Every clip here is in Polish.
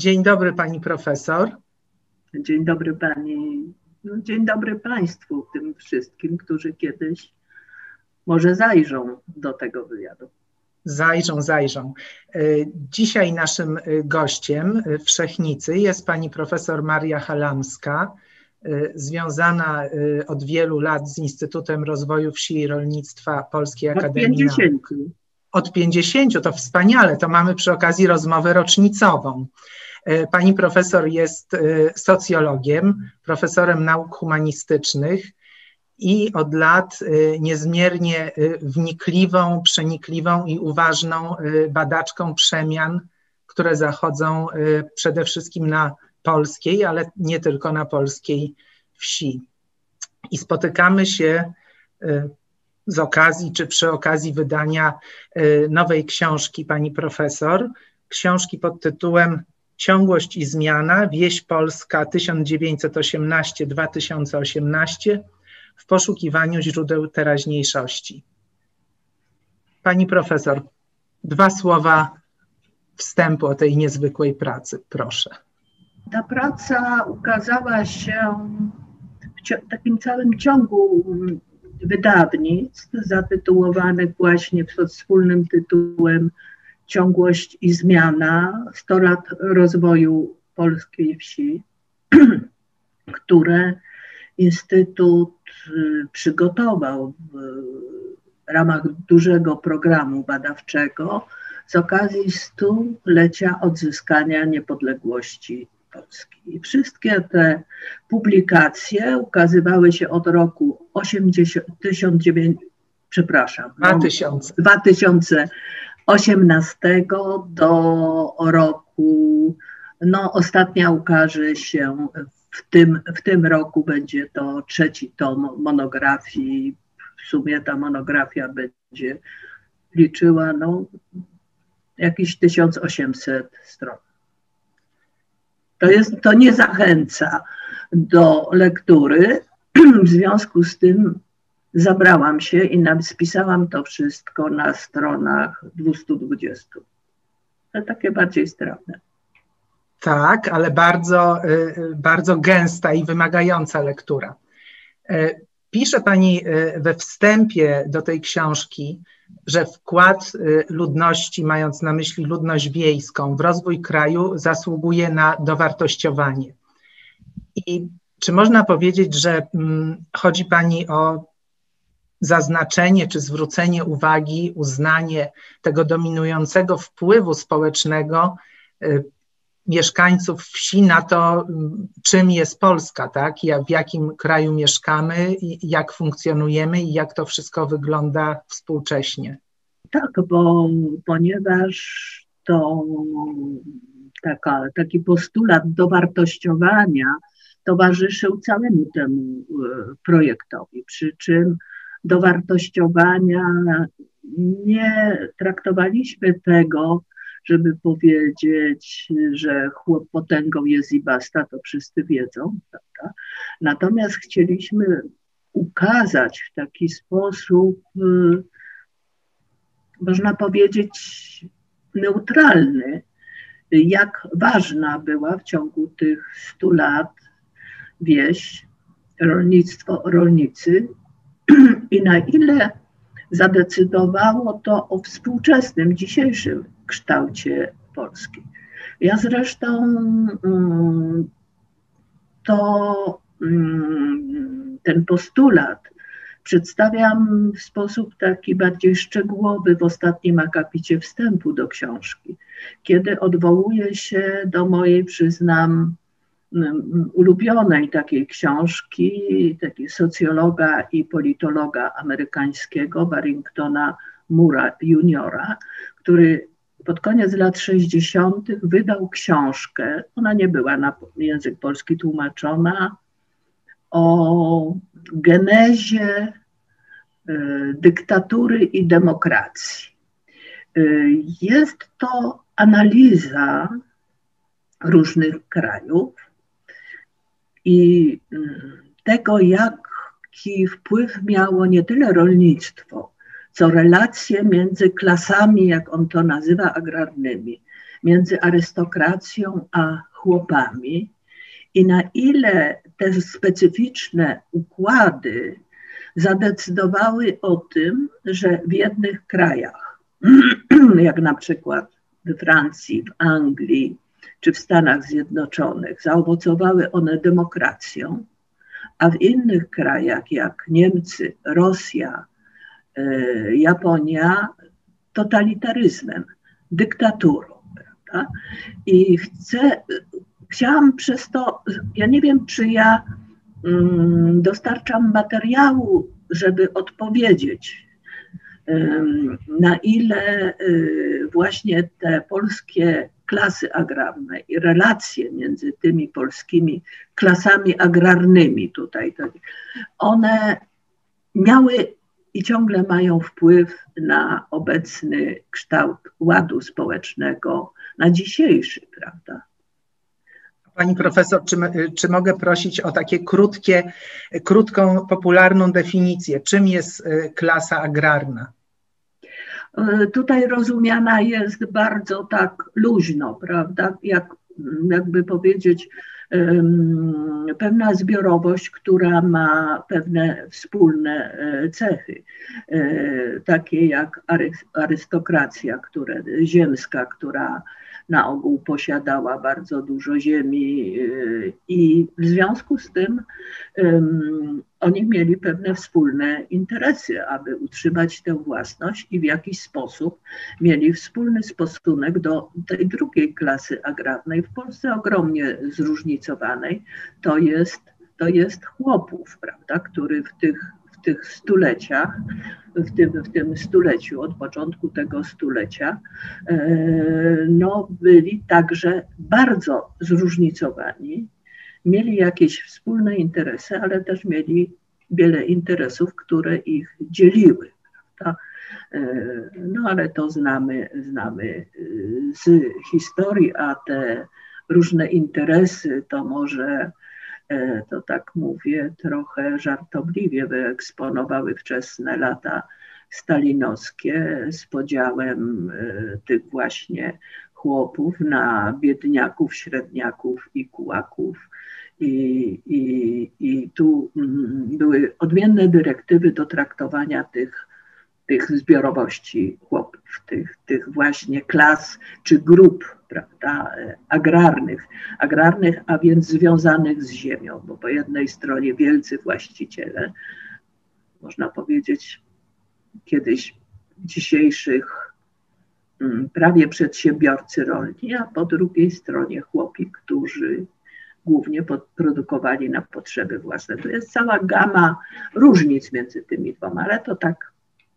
Dzień dobry pani profesor. Dzień dobry pani. No, dzień dobry państwu, tym wszystkim, którzy kiedyś może zajrzą do tego wywiadu. Zajrzą, zajrzą. E, dzisiaj naszym e, gościem w Wszechnicy jest pani profesor Maria Halamska, e, związana od wielu lat z Instytutem Rozwoju Wsi i Rolnictwa Polskiej Akademii Od 50. Od 50, to wspaniale, to mamy przy okazji rozmowę rocznicową. Pani profesor jest socjologiem, profesorem nauk humanistycznych, i od lat y, niezmiernie wnikliwą, przenikliwą i uważną badaczką przemian, które zachodzą przede wszystkim na polskiej, ale nie tylko na polskiej wsi. I spotykamy się z okazji czy przy okazji wydania nowej książki pani profesor, książki pod tytułem Ciągłość i zmiana, wieś Polska 1918-2018 w poszukiwaniu źródeł teraźniejszości. Pani profesor, dwa słowa wstępu o tej niezwykłej pracy, proszę. Ta praca ukazała się w takim całym ciągu wydawnictw zatytułowanych właśnie pod wspólnym tytułem Ciągłość i zmiana 100 lat rozwoju polskiej wsi, które Instytut y, przygotował w ramach dużego programu badawczego z okazji stulecia odzyskania niepodległości Polski. I wszystkie te publikacje ukazywały się od roku 80, 1900, przepraszam, 2000. 2018 do roku, no ostatnia ukaże się w tym, w tym roku będzie to trzeci tom monografii. W sumie ta monografia będzie liczyła no, jakieś 1800 stron. To, jest, to nie zachęca do lektury. W związku z tym zabrałam się i spisałam to wszystko na stronach 220. To takie bardziej strawne. Tak, ale bardzo, y, bardzo gęsta i wymagająca lektura. Y, pisze Pani y, we wstępie do tej książki, że wkład ludności, mając na myśli ludność wiejską, w rozwój kraju zasługuje na dowartościowanie. I czy można powiedzieć, że mm, chodzi Pani o zaznaczenie czy zwrócenie uwagi, uznanie tego dominującego wpływu społecznego mieszkańców wsi na to, czym jest Polska, tak? w jakim kraju mieszkamy, jak funkcjonujemy i jak to wszystko wygląda współcześnie. Tak, bo ponieważ to taka, taki postulat dowartościowania towarzyszył całemu temu e, projektowi, przy czym dowartościowania nie traktowaliśmy tego żeby powiedzieć, że chłop potęgą jest i basta, to wszyscy wiedzą, prawda? Natomiast chcieliśmy ukazać w taki sposób, y, można powiedzieć, neutralny, jak ważna była w ciągu tych stu lat wieś, rolnictwo, rolnicy i na ile zadecydowało to o współczesnym, dzisiejszym kształcie Polski. Ja zresztą mm, to mm, ten postulat przedstawiam w sposób taki bardziej szczegółowy w ostatnim akapicie wstępu do książki, kiedy odwołuję się do mojej, przyznam, ulubionej takiej książki, takiej socjologa i politologa amerykańskiego Barringtona Mura juniora, który pod koniec lat 60. wydał książkę, ona nie była na język polski tłumaczona, o genezie y, dyktatury i demokracji. Y, jest to analiza różnych krajów i y, tego, jaki wpływ miało nie tyle rolnictwo, co relacje między klasami, jak on to nazywa, agrarnymi, między arystokracją a chłopami i na ile te specyficzne układy zadecydowały o tym, że w jednych krajach, jak na przykład we Francji, w Anglii czy w Stanach Zjednoczonych, zaowocowały one demokracją, a w innych krajach jak Niemcy, Rosja, e, Japonia totalitaryzmem, dyktaturą. Prawda? I chcę, chciałam przez to, ja nie wiem, czy ja mm, dostarczam materiału, żeby odpowiedzieć, na ile y, właśnie te polskie klasy agrarne i relacje między tymi polskimi klasami agrarnymi tutaj, one miały i ciągle mają wpływ na obecny kształt ładu społecznego, na dzisiejszy, prawda? Pani profesor, czy, czy mogę prosić o takie krótkie, krótką, popularną definicję? Czym jest y, klasa agrarna? E, tutaj rozumiana jest bardzo tak luźno, prawda? Jak, jakby powiedzieć, pewna zbiorowość, która ma pewne wspólne e, cechy, e, takie jak arystokracja które, ziemska, która na ogół posiadała bardzo dużo ziemi y, i w związku z tym um, oni mieli pewne wspólne interesy, aby utrzymać tę własność i w jakiś sposób mieli wspólny stosunek do tej drugiej klasy agrarnej, w Polsce ogromnie zróżnicowanej, to jest, to jest chłopów, prawda, który w tych w tych stuleciach, w tym, w tym stuleciu, od początku tego stulecia, e, no, byli także bardzo zróżnicowani, mieli jakieś wspólne interesy, ale też mieli wiele interesów, które ich dzieliły. Prawda? E, no ale to znamy, znamy e, z historii, a te różne interesy to może to tak mówię trochę żartobliwie, wyeksponowały wczesne lata stalinowskie z podziałem e, tych właśnie chłopów na biedniaków, średniaków i kułaków. I, i, i tu mm, były odmienne dyrektywy do traktowania tych tych zbiorowości chłopów, tych, tych właśnie klas czy grup prawda, agrarnych, agrarnych, a więc związanych z ziemią, bo po jednej stronie wielcy właściciele, można powiedzieć kiedyś dzisiejszych mm, prawie przedsiębiorcy rolni, a po drugiej stronie chłopi, którzy głównie produkowali na potrzeby własne. To jest cała gama różnic między tymi dwoma, ale to tak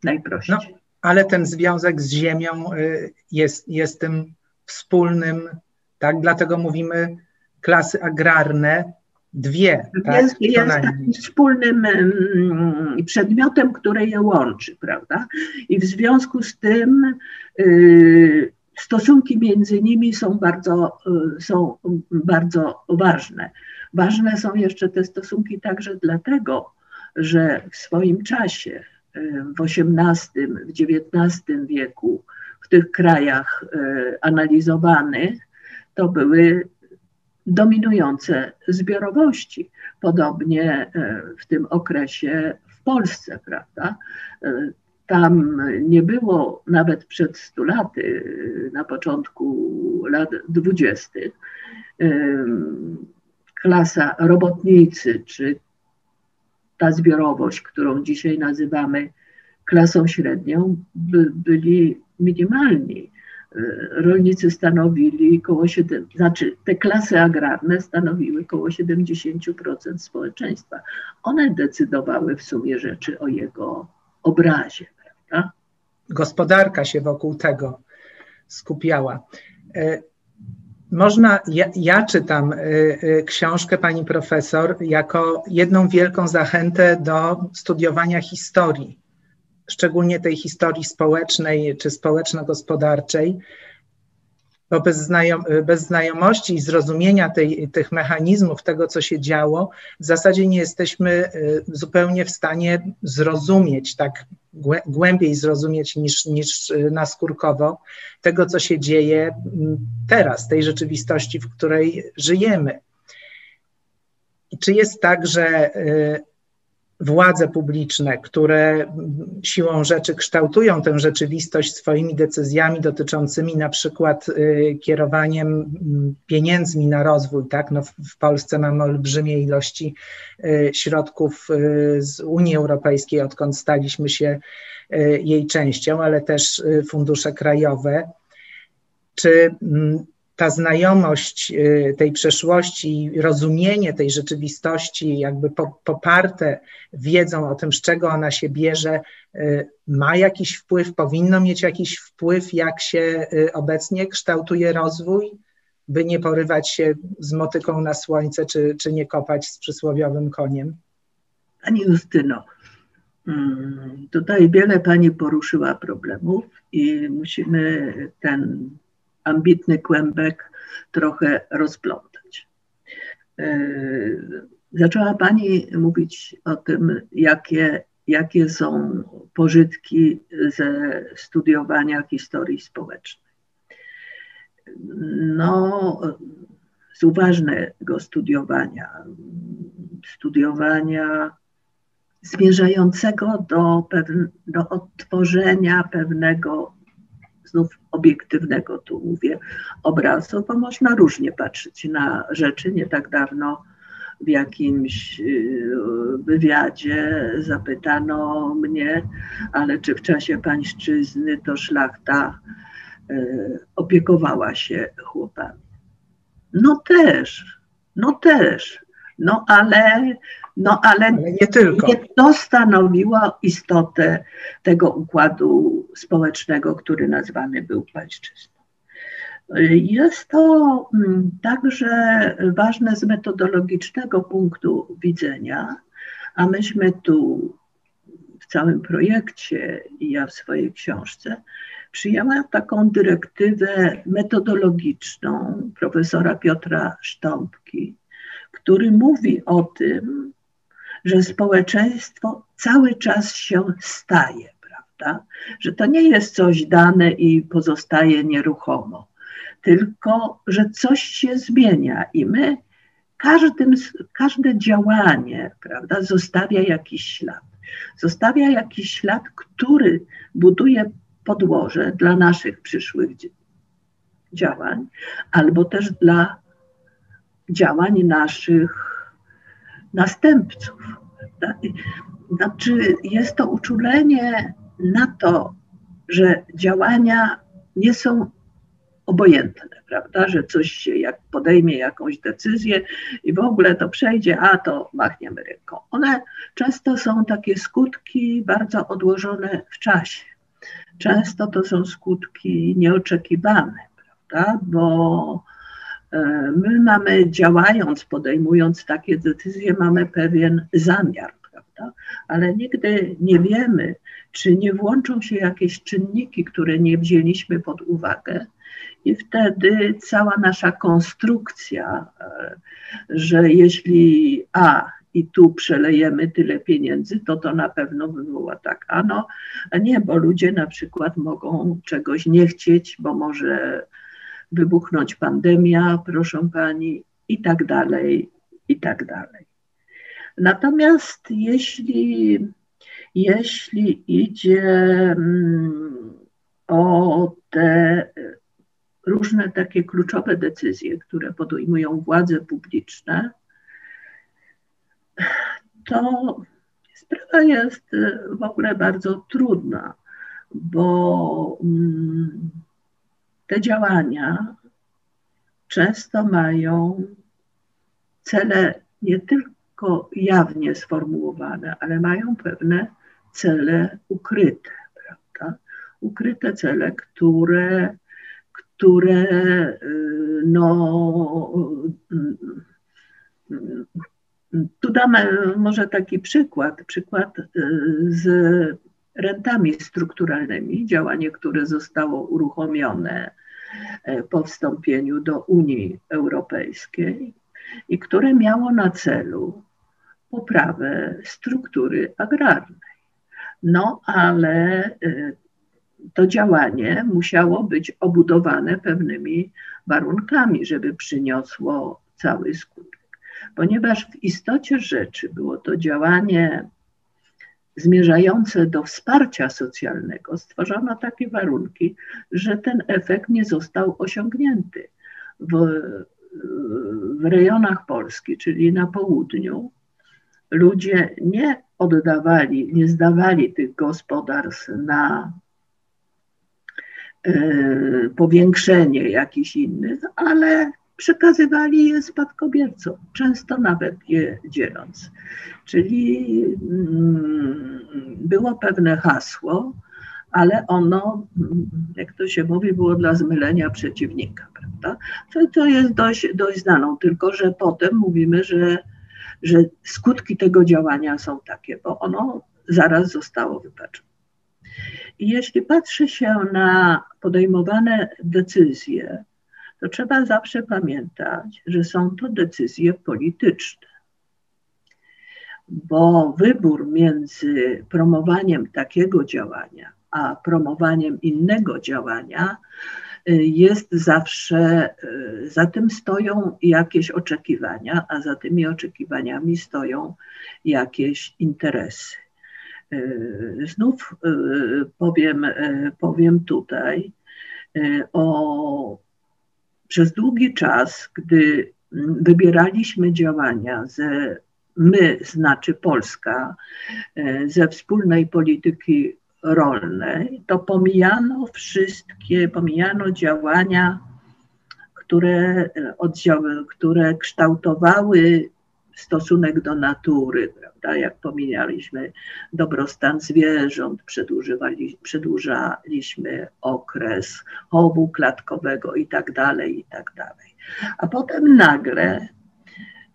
najprościej. No, ale ten związek z ziemią y, jest, jest tym wspólnym, tak? Dlatego mówimy klasy agrarne, dwie. Tak? Jest, jest takim wspólnym mm, przedmiotem, który je łączy, prawda? I w związku z tym y, stosunki między nimi są bardzo, y, są bardzo ważne. Ważne są jeszcze te stosunki także dlatego, że w swoim czasie w XVIII, w XIX wieku w tych krajach e, analizowanych, to były dominujące zbiorowości. Podobnie e, w tym okresie w Polsce, prawda? E, tam nie było nawet przed 100 laty, na początku lat dwudziestych, klasa robotnicy czy ta zbiorowość, którą dzisiaj nazywamy klasą średnią, by, byli minimalni. E, rolnicy stanowili około 7, znaczy te klasy agrarne stanowiły około 70% społeczeństwa. One decydowały w sumie rzeczy o jego obrazie, prawda? Gospodarka się wokół tego skupiała. Można, ja, ja, czytam y, y, książkę pani profesor jako jedną wielką zachętę do studiowania historii, szczególnie tej historii społecznej czy społeczno-gospodarczej. Bo bez, znajom, bez znajomości i zrozumienia tej, tych mechanizmów, tego, co się działo, w zasadzie nie jesteśmy zupełnie w stanie zrozumieć, tak głębiej zrozumieć niż, niż naskórkowo, tego, co się dzieje teraz, tej rzeczywistości, w której żyjemy. Czy jest tak, że władze publiczne, które siłą rzeczy kształtują tę rzeczywistość swoimi decyzjami dotyczącymi na przykład y, kierowaniem mm, pieniędzmi na rozwój, tak? No w Polsce mamy olbrzymie ilości y, środków y, z Unii Europejskiej, odkąd staliśmy się jej częścią, ale też fundusze krajowe. Czy mm, ta znajomość y, tej przeszłości, rozumienie tej rzeczywistości, jakby poparte wiedzą o tym, z czego ona się bierze, y, ma jakiś wpływ, powinno mieć jakiś wpływ, jak się y, obecnie kształtuje rozwój, by nie porywać się z motyką na słońce, czy, czy nie kopać z przysłowiowym koniem? Pani Justyno, mm, tutaj wiele Pani poruszyła problemów i musimy ten ambitny kłębek trochę rozplątać. E, zaczęła Pani mówić o tym, jakie, jakie są pożytki ze studiowania historii społecznej. No, z uważnego studiowania, studiowania zmierzającego do, do odtworzenia pewnego znów obiektywnego, tu mówię, obrazu, bo można różnie patrzeć na rzeczy. Nie tak dawno w jakimś y, wywiadzie zapytano mnie, ale czy w czasie pańszczyzny to szlachta y, opiekowała się chłopami. No też, no też, no ale no ale, ale nie tylko. Nie to stanowiło istotę tego układu społecznego, który nazwany był pańszczyzną. Jest to mm, także ważne z metodologicznego punktu widzenia, a myśmy tu w całym projekcie i ja w swojej książce przyjęłam taką dyrektywę metodologiczną profesora Piotra Sztąpki, który mówi o tym, że społeczeństwo cały czas się staje, prawda? Że to nie jest coś dane i pozostaje nieruchomo, tylko że coś się zmienia i my każdym, każde działanie, prawda, zostawia jakiś ślad. Zostawia jakiś ślad, który buduje podłoże dla naszych przyszłych działań, albo też dla działań naszych następców. Znaczy, jest to uczulenie na to, że działania nie są obojętne, prawda? Że coś się, jak podejmie jakąś decyzję i w ogóle to przejdzie, a to machniemy ręką. One często są takie skutki bardzo odłożone w czasie. Często to są skutki nieoczekiwane, prawda? Bo my mamy, działając, podejmując takie decyzje, mamy pewien zamiar, prawda? Ale nigdy nie wiemy, czy nie włączą się jakieś czynniki, które nie wzięliśmy pod uwagę, i wtedy cała nasza konstrukcja, e, że jeśli A i tu przelejemy tyle pieniędzy, to to na pewno wywoła tak. A nie, bo ludzie na przykład mogą czegoś nie chcieć, bo może wybuchnąć pandemia, proszę pani, i tak dalej, i tak dalej. Natomiast jeśli, jeśli idzie mm, o te różne takie kluczowe decyzje, które podejmują władze publiczne, to sprawa jest w ogóle bardzo trudna, bo mm, te działania często mają cele nie tylko jawnie sformułowane, ale mają pewne cele ukryte, prawda? Ukryte cele, które, które y, no, tu damy może taki przykład, przykład y, z rentami strukturalnymi, działanie, które zostało uruchomione po wstąpieniu do Unii Europejskiej i które miało na celu poprawę struktury agrarnej. No ale to działanie musiało być obudowane pewnymi warunkami, żeby przyniosło cały skutek. Ponieważ w istocie rzeczy było to działanie zmierzające do wsparcia socjalnego, stworzono takie warunki, że ten efekt nie został osiągnięty. W, w rejonach Polski, czyli na południu, ludzie nie oddawali, nie zdawali tych gospodarstw na E, powiększenie jakichś innych, ale przekazywali je spadkobiercom, często nawet je dzieląc. Czyli mm, było pewne hasło, ale ono, jak to się mówi, było dla zmylenia przeciwnika, prawda? To, to jest dość, dość znaną, tylko że potem mówimy, że, że skutki tego działania są takie, bo ono zaraz zostało wypaczone. I jeśli patrzy się na podejmowane decyzje, to trzeba zawsze pamiętać, że są to decyzje polityczne. Bo wybór między promowaniem takiego działania a promowaniem innego działania y, jest zawsze, y, za tym stoją jakieś oczekiwania, a za tymi oczekiwaniami stoją jakieś interesy. E, znów powiem, powiem tutaj o przez długi czas, gdy wybieraliśmy działania ze my, znaczy Polska, ze wspólnej polityki rolnej, to pomijano wszystkie, pomijano działania, które, oddziały, które kształtowały stosunek do natury, prawda? Jak pomijaliśmy dobrostan zwierząt, przedłużaliśmy okres chowu klatkowego i tak dalej, i tak dalej. A potem nagle,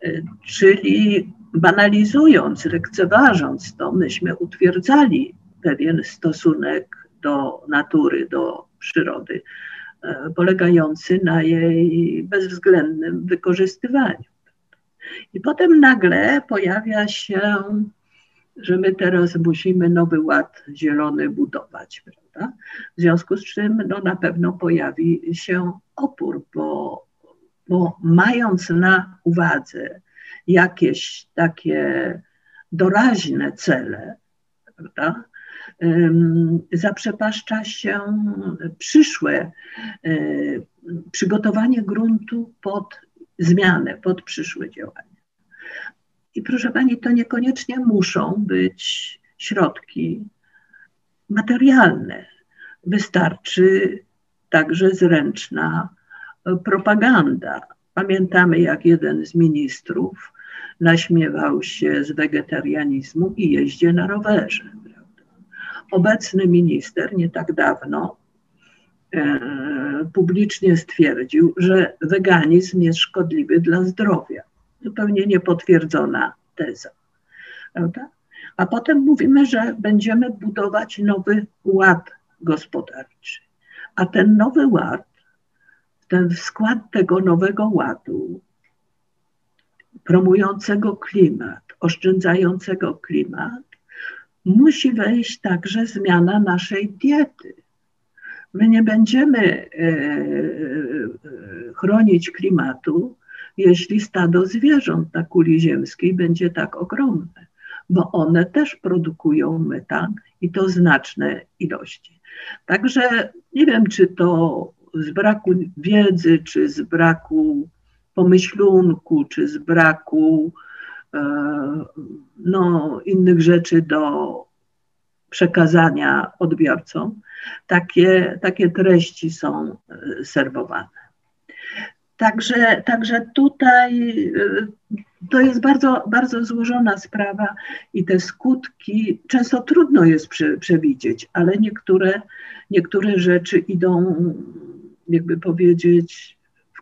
y, czyli banalizując, lekceważąc to, myśmy utwierdzali pewien stosunek do natury, do przyrody, y, polegający na jej bezwzględnym wykorzystywaniu. I potem nagle pojawia się, że my teraz musimy nowy ład zielony budować, prawda? W związku z czym no, na pewno pojawi się opór, bo, bo mając na uwadze jakieś takie doraźne cele, prawda? zaprzepaszcza się przyszłe y, przygotowanie gruntu pod zmianę, pod przyszłe działania. I proszę Pani, to niekoniecznie muszą być środki materialne. Wystarczy także zręczna propaganda. Pamiętamy, jak jeden z ministrów naśmiewał się z wegetarianizmu i jeździe na rowerze. Obecny minister nie tak dawno publicznie stwierdził, że weganizm jest szkodliwy dla zdrowia. Zupełnie niepotwierdzona teza. Prawda? A potem mówimy, że będziemy budować nowy ład gospodarczy. A ten nowy ład, ten skład tego nowego ładu, promującego klimat, oszczędzającego klimat, musi wejść także zmiana naszej diety My nie będziemy e, e, chronić klimatu, jeśli stado zwierząt na kuli ziemskiej będzie tak ogromne, bo one też produkują metan i to znaczne ilości. Także nie wiem, czy to z braku wiedzy, czy z braku pomyślunku, czy z braku e, no, innych rzeczy do przekazania odbiorcom, takie, takie treści są e, serwowane. Także, także tutaj e, to jest bardzo, bardzo złożona sprawa i te skutki często trudno jest prze, przewidzieć, ale niektóre, niektóre rzeczy idą, jakby powiedzieć,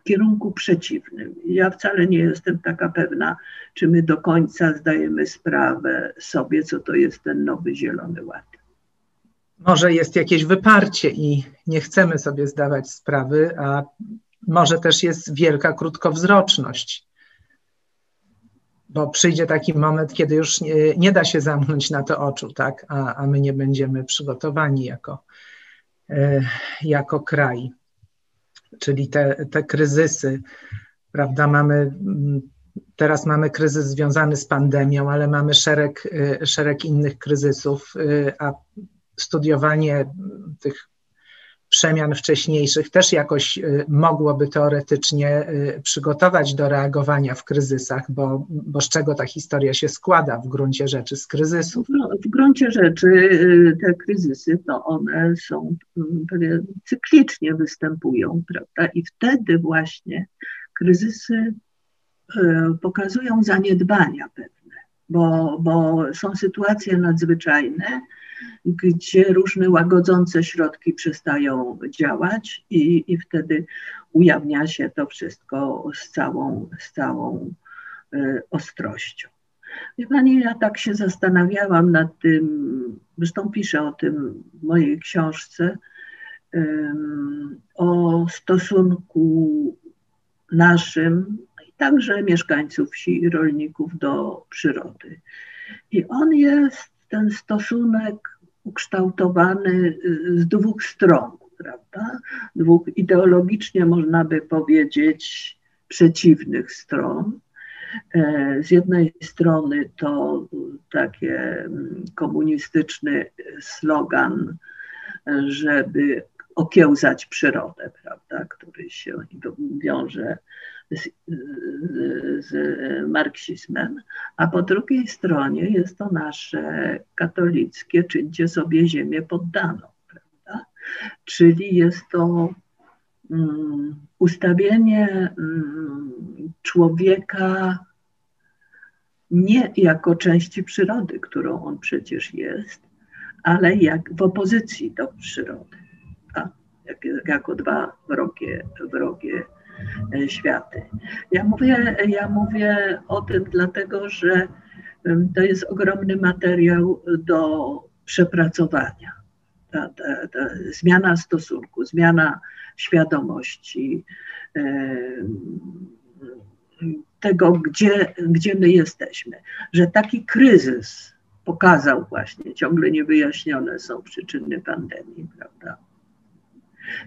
kierunku przeciwnym. Ja wcale nie jestem taka pewna, czy my do końca zdajemy sprawę sobie, co to jest ten nowy Zielony Ład. może jest jakieś wyparcie i nie chcemy sobie zdawać sprawy, a może też jest wielka krótkowzroczność. Bo przyjdzie taki moment, kiedy już nie, nie da się zamknąć na to oczu, tak? a, a my nie będziemy przygotowani jako, e, jako kraj. Czyli te, te kryzysy, prawda? Mamy, teraz mamy kryzys związany z pandemią, ale mamy szereg, e, szereg innych kryzysów, e, a studiowanie tych przemian wcześniejszych też jakoś y, mogłoby teoretycznie y, przygotować do reagowania w kryzysach, bo, bo z czego ta historia się składa w gruncie rzeczy z kryzysów? No, w gruncie rzeczy y, te kryzysy to one są pewnie cyklicznie występują, prawda? I wtedy właśnie kryzysy pokazują zaniedbania pewne, bo, bo są sytuacje nadzwyczajne, gdzie różne łagodzące środki przestają działać i, i wtedy ujawnia się to wszystko z całą, z całą y, ostrością. Wie Pani, ja tak się zastanawiałam nad tym, zresztą piszę o tym w mojej książce, o stosunku naszym także mieszkańców wsi i rolników do przyrody. I on jest ten stosunek ukształtowany z dwóch stron, prawda? Dwóch ideologicznie można by powiedzieć przeciwnych stron. E, z jednej strony to taki mm, komunistyczny slogan, żeby okiełzać przyrodę, prawda, który się wiąże z, z, marksizmem, a po drugiej stronie jest to nasze katolickie czyńcie sobie ziemię poddaną, prawda? Czyli jest to um, ustawienie um, człowieka nie jako części przyrody, którą on przecież jest, ale jak w opozycji do przyrody, tak? jak, jako dwa wrogie, wrogie światy. Ja mówię, ja mówię o tym dlatego, że to jest ogromny materiał do przepracowania. Ta, ta, ta zmiana stosunku, zmiana świadomości tego, gdzie, gdzie my jesteśmy. Że taki kryzys pokazał właśnie, ciągle niewyjaśnione są przyczyny pandemii, prawda?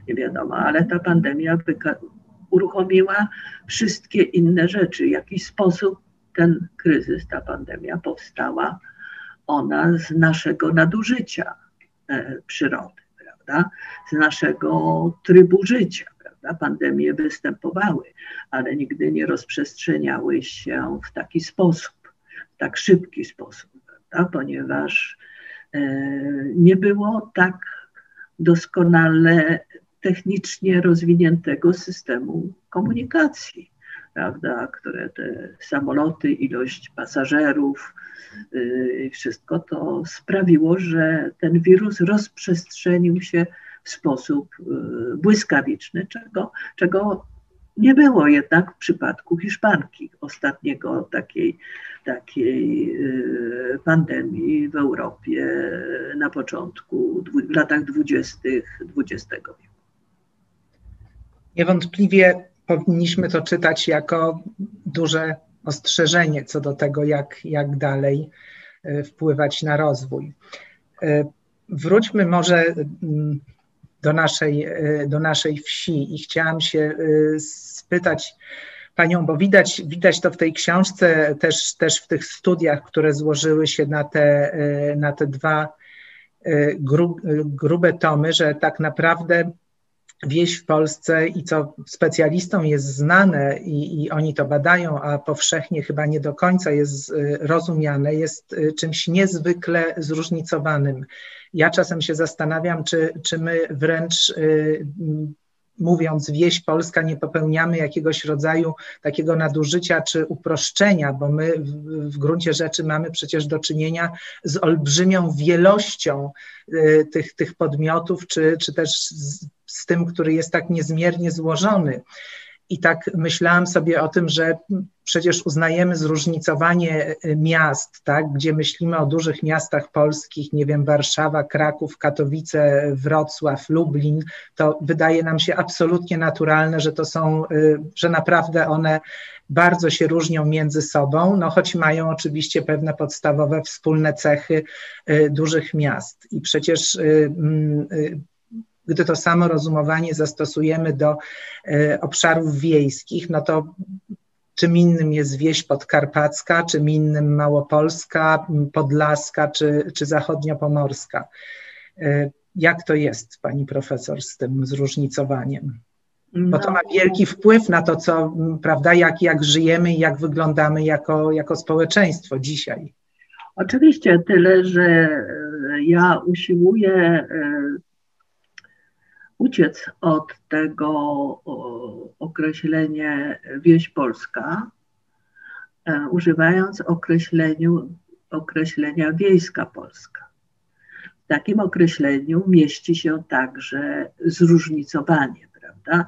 Nie wiadomo, ale ta pandemia uruchomiła wszystkie inne rzeczy. W jaki sposób ten kryzys, ta pandemia powstała, ona z naszego nadużycia e, przyrody, prawda? z naszego trybu życia. Prawda? Pandemie występowały, ale nigdy nie rozprzestrzeniały się w taki sposób, w tak szybki sposób, prawda? ponieważ e, nie było tak doskonale technicznie rozwiniętego systemu komunikacji, prawda, które te samoloty, ilość pasażerów, yy, wszystko to sprawiło, że ten wirus rozprzestrzenił się w sposób yy, błyskawiczny, czego, czego nie było jednak w przypadku Hiszpanki, ostatniego takiej, takiej yy, pandemii w Europie na początku, w latach dwudziestych XX wieku. Niewątpliwie powinniśmy to czytać jako duże ostrzeżenie co do tego, jak, jak dalej e, wpływać na rozwój. E, wróćmy może mm, do naszej, e, do naszej wsi i chciałam się spytać Panią, bo widać, widać to w tej książce, też, też w tych studiach, które złożyły się na te, na te dwa gru, grube tomy, że tak naprawdę wieś w Polsce i co specjalistom jest znane i, i, oni to badają, a powszechnie chyba nie do końca jest y, rozumiane, jest y, czymś niezwykle zróżnicowanym. Ja czasem się zastanawiam, czy, czy my wręcz y, mówiąc wieś polska, nie popełniamy jakiegoś rodzaju takiego nadużycia czy uproszczenia, bo my w, w gruncie rzeczy mamy przecież do czynienia z olbrzymią wielością y, tych, tych podmiotów, czy, czy też z, z tym, który jest tak niezmiernie złożony. I tak myślałam sobie o tym, że przecież uznajemy zróżnicowanie y, miast, tak, gdzie myślimy o dużych miastach polskich, nie wiem, Warszawa, Kraków, Katowice, Wrocław, Lublin, to wydaje nam się absolutnie naturalne, że to są, y, że naprawdę one bardzo się różnią między sobą, no choć mają oczywiście pewne podstawowe wspólne cechy y, dużych miast. I przecież mm, gdy to samo rozumowanie zastosujemy do obszarów wiejskich, no to czym innym jest wieś podkarpacka, czym innym Małopolska, Podlaska czy, czy zachodniopomorska. E, jak to jest, pani profesor, z tym zróżnicowaniem? Bo to ma no. wielki wpływ na to, co, prawda, jak, jak żyjemy i jak wyglądamy jako, jako społeczeństwo dzisiaj. Oczywiście, tyle, że ja usiłuję e, uciec od tego określenia wieś polska, e, używając określeniu, określenia wiejska polska. W takim określeniu mieści się także zróżnicowanie, prawda?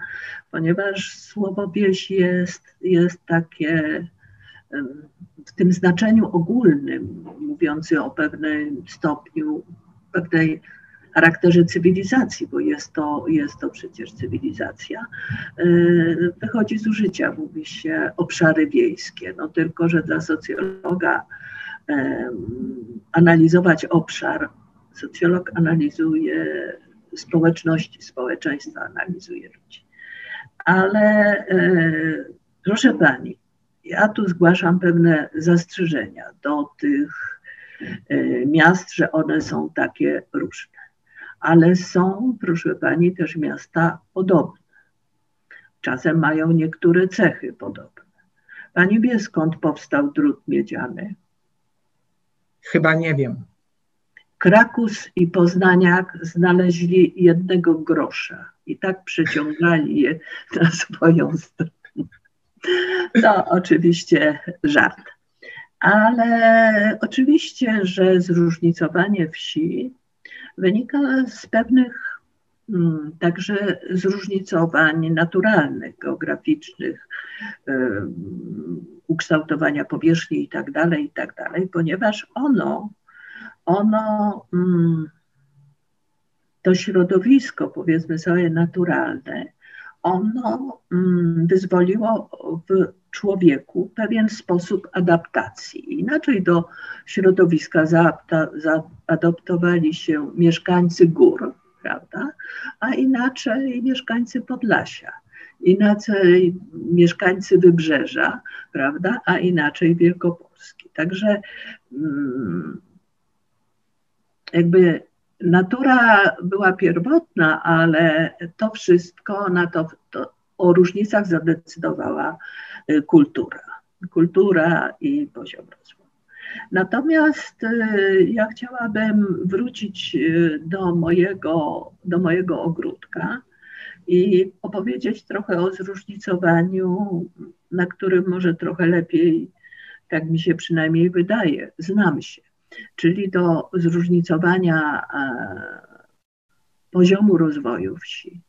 Ponieważ słowo wieś jest, jest takie w tym znaczeniu ogólnym, mówiący o pewnym stopniu, pewnej charakterze cywilizacji, bo jest to, jest to przecież cywilizacja, e, wychodzi z użycia, mówi się obszary wiejskie. No tylko, że dla socjologa e, analizować obszar, socjolog analizuje społeczności, społeczeństwa analizuje ludzi. Ale e, proszę pani, ja tu zgłaszam pewne zastrzeżenia do tych miast, że one są takie różne ale są, proszę pani, też miasta podobne. Czasem mają niektóre cechy podobne. Pani wie, skąd powstał drut miedziany? Chyba nie wiem. Krakus i Poznaniak znaleźli jednego grosza i tak przyciągali je na swoją stronę. To oczywiście żart. Ale oczywiście, że zróżnicowanie wsi wynika z pewnych mm, także zróżnicowań naturalnych, geograficznych, ukształtowania powierzchni itd., tak itd., tak ponieważ ono, ono mm, to środowisko, powiedzmy sobie, naturalne, ono mm, wyzwoliło w człowieku pewien sposób adaptacji. Inaczej do środowiska zaadoptowali się mieszkańcy gór, prawda? a inaczej mieszkańcy Podlasia, inaczej mieszkańcy Wybrzeża, prawda? a inaczej Wielkopolski. Także mm, jakby natura była pierwotna, ale to wszystko na to, to o różnicach zadecydowała y, kultura. Kultura i poziom rozwoju. Natomiast y, ja chciałabym wrócić y, do mojego, do mojego ogródka i opowiedzieć trochę o zróżnicowaniu, na którym może trochę lepiej, tak mi się przynajmniej wydaje, znam się czyli do zróżnicowania poziomu rozwoju wsi,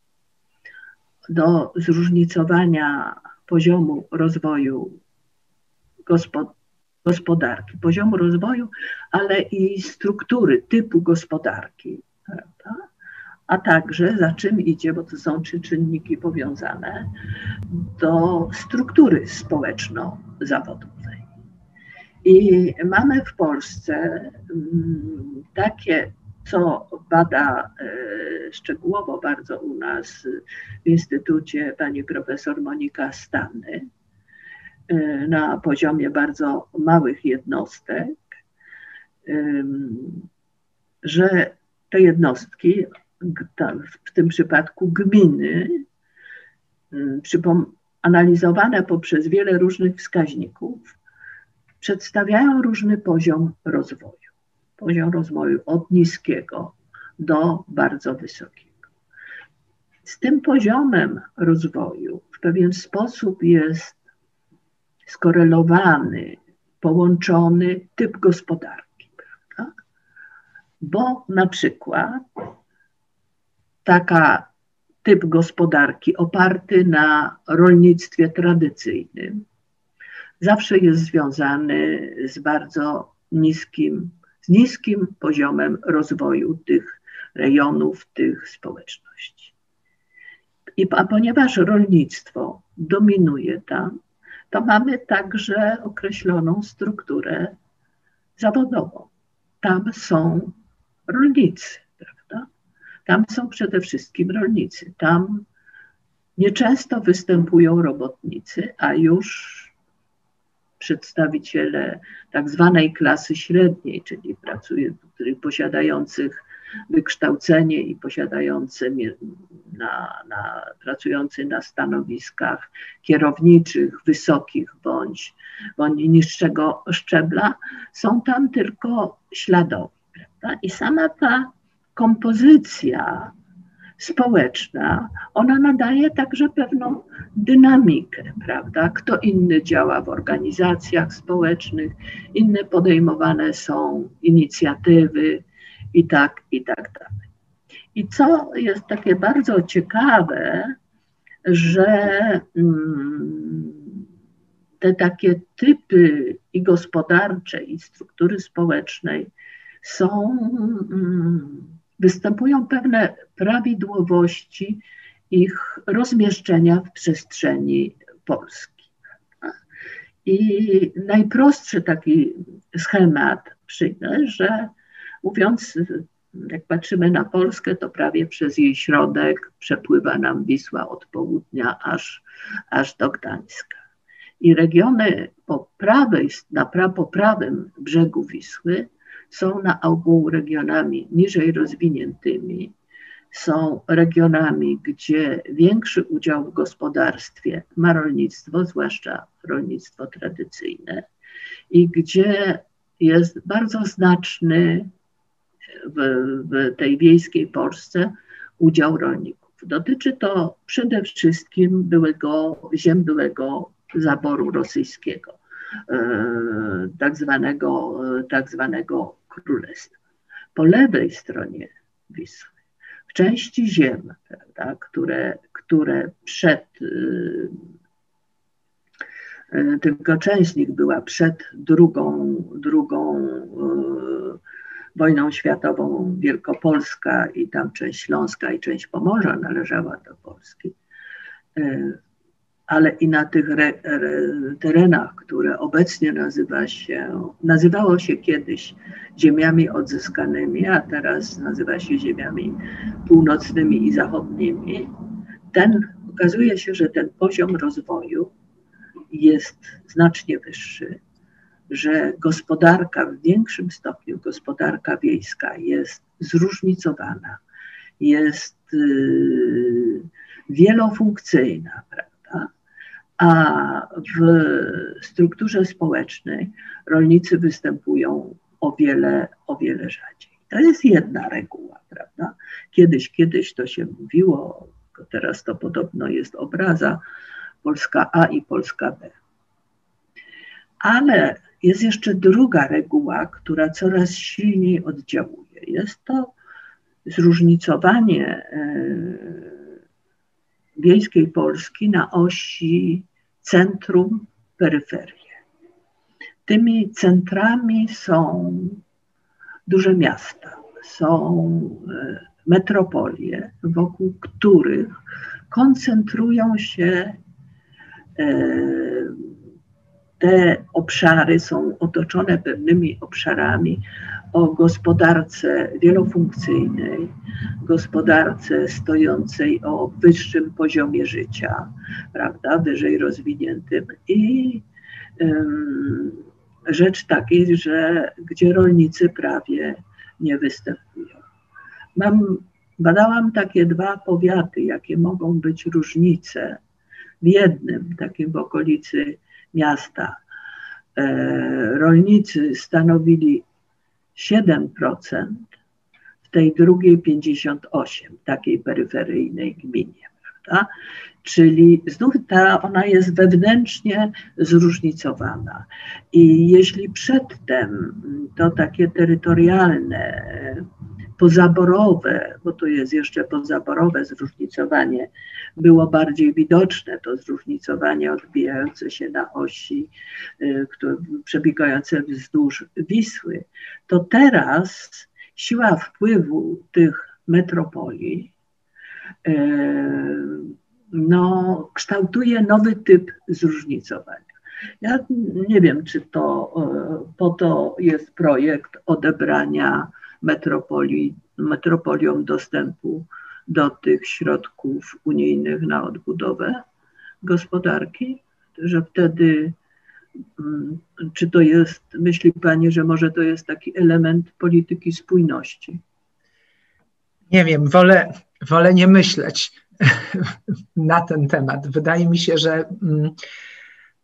do zróżnicowania poziomu rozwoju gospodarki, poziomu rozwoju, ale i struktury, typu gospodarki, prawda? a także za czym idzie, bo to są trzy czynniki powiązane, do struktury społeczno-zawodowej. I mamy w Polsce mm, takie, co bada e, szczegółowo bardzo u nas w Instytucie pani profesor Monika Stany e, na poziomie bardzo małych jednostek, że te jednostki, w tym przypadku gminy, analizowane poprzez wiele różnych wskaźników, przedstawiają różny poziom rozwoju. Poziom rozwoju od niskiego do bardzo wysokiego. Z tym poziomem rozwoju w pewien sposób jest skorelowany, połączony typ gospodarki, prawda? Bo na przykład taka typ gospodarki oparty na rolnictwie tradycyjnym zawsze jest związany z bardzo niskim, z niskim poziomem rozwoju tych rejonów, tych społeczności. I, a ponieważ rolnictwo dominuje tam, to mamy także określoną strukturę zawodową. Tam są rolnicy, prawda? Tam są przede wszystkim rolnicy. Tam nieczęsto występują robotnicy, a już przedstawiciele tak zwanej klasy średniej, czyli pracujących, posiadających wykształcenie i posiadający na, na, pracujący na stanowiskach kierowniczych, wysokich bądź, bądź niższego szczebla, są tam tylko śladowi. Prawda? I sama ta kompozycja społeczna, ona nadaje także pewną dynamikę, prawda? Kto inny działa w organizacjach społecznych, inne podejmowane są inicjatywy i tak, i tak dalej. I co jest takie bardzo ciekawe, że mm, te takie typy i gospodarcze, i struktury społecznej są mm, występują pewne prawidłowości ich rozmieszczenia w przestrzeni Polski. I najprostszy taki schemat przyjdę, że mówiąc, jak patrzymy na Polskę, to prawie przez jej środek przepływa nam Wisła od południa aż, aż do Gdańska. I regiony po prawej, na pra, po prawym brzegu Wisły są na ogół regionami niżej rozwiniętymi, są regionami, gdzie większy udział w gospodarstwie ma rolnictwo, zwłaszcza rolnictwo tradycyjne, i gdzie jest bardzo znaczny w, w tej wiejskiej Polsce udział rolników. Dotyczy to przede wszystkim byłego, ziem byłego zaboru rosyjskiego, e, tak zwanego, tak zwanego królestwa. Po lewej stronie Wisły, w części ziem, prawda, które, które przed, y, y, tylko nich była przed drugą, drugą y, wojną światową. Wielkopolska i tam część Śląska i część Pomorza należała do Polski ale i na tych re, re, terenach, które obecnie nazywa się, nazywało się kiedyś ziemiami odzyskanymi, a teraz nazywa się ziemiami północnymi i zachodnimi, ten okazuje się, że ten poziom rozwoju jest znacznie wyższy, że gospodarka w większym stopniu, gospodarka wiejska jest zróżnicowana, jest yy, wielofunkcyjna, prawda? A w strukturze społecznej rolnicy występują o wiele, o wiele rzadziej. To jest jedna reguła, prawda? Kiedyś, kiedyś to się mówiło, teraz to podobno jest obraza Polska A i Polska B. Ale jest jeszcze druga reguła, która coraz silniej oddziałuje. Jest to zróżnicowanie e, wiejskiej Polski na osi centrum, peryferię. Tymi centrami są duże miasta, są e, metropolie, wokół których koncentrują się e, te obszary, są otoczone pewnymi obszarami o gospodarce wielofunkcyjnej, gospodarce stojącej o wyższym poziomie życia, prawda, wyżej rozwiniętym i um, rzecz takiej, że gdzie rolnicy prawie nie występują. Mam, badałam takie dwa powiaty, jakie mogą być różnice w jednym, takim w okolicy miasta. E, rolnicy stanowili 7%, w tej drugiej 58%, takiej peryferyjnej gminie, prawda? Czyli znów ta, ona jest wewnętrznie zróżnicowana. I jeśli przedtem to takie terytorialne pozaborowe, bo to jest jeszcze pozaborowe zróżnicowanie, było bardziej widoczne, to zróżnicowanie odbijające się na osi, y, które, przebiegające wzdłuż Wisły, to teraz siła wpływu tych metropolii no, kształtuje nowy typ zróżnicowania. Ja nie wiem, czy to y, po to jest projekt odebrania metropoliom dostępu do tych środków unijnych na odbudowę gospodarki, że wtedy, mm, czy to jest, myśli Pani, że może to jest taki element polityki spójności? Nie wiem, wolę, wolę nie myśleć na ten temat. Wydaje mi się, że mm,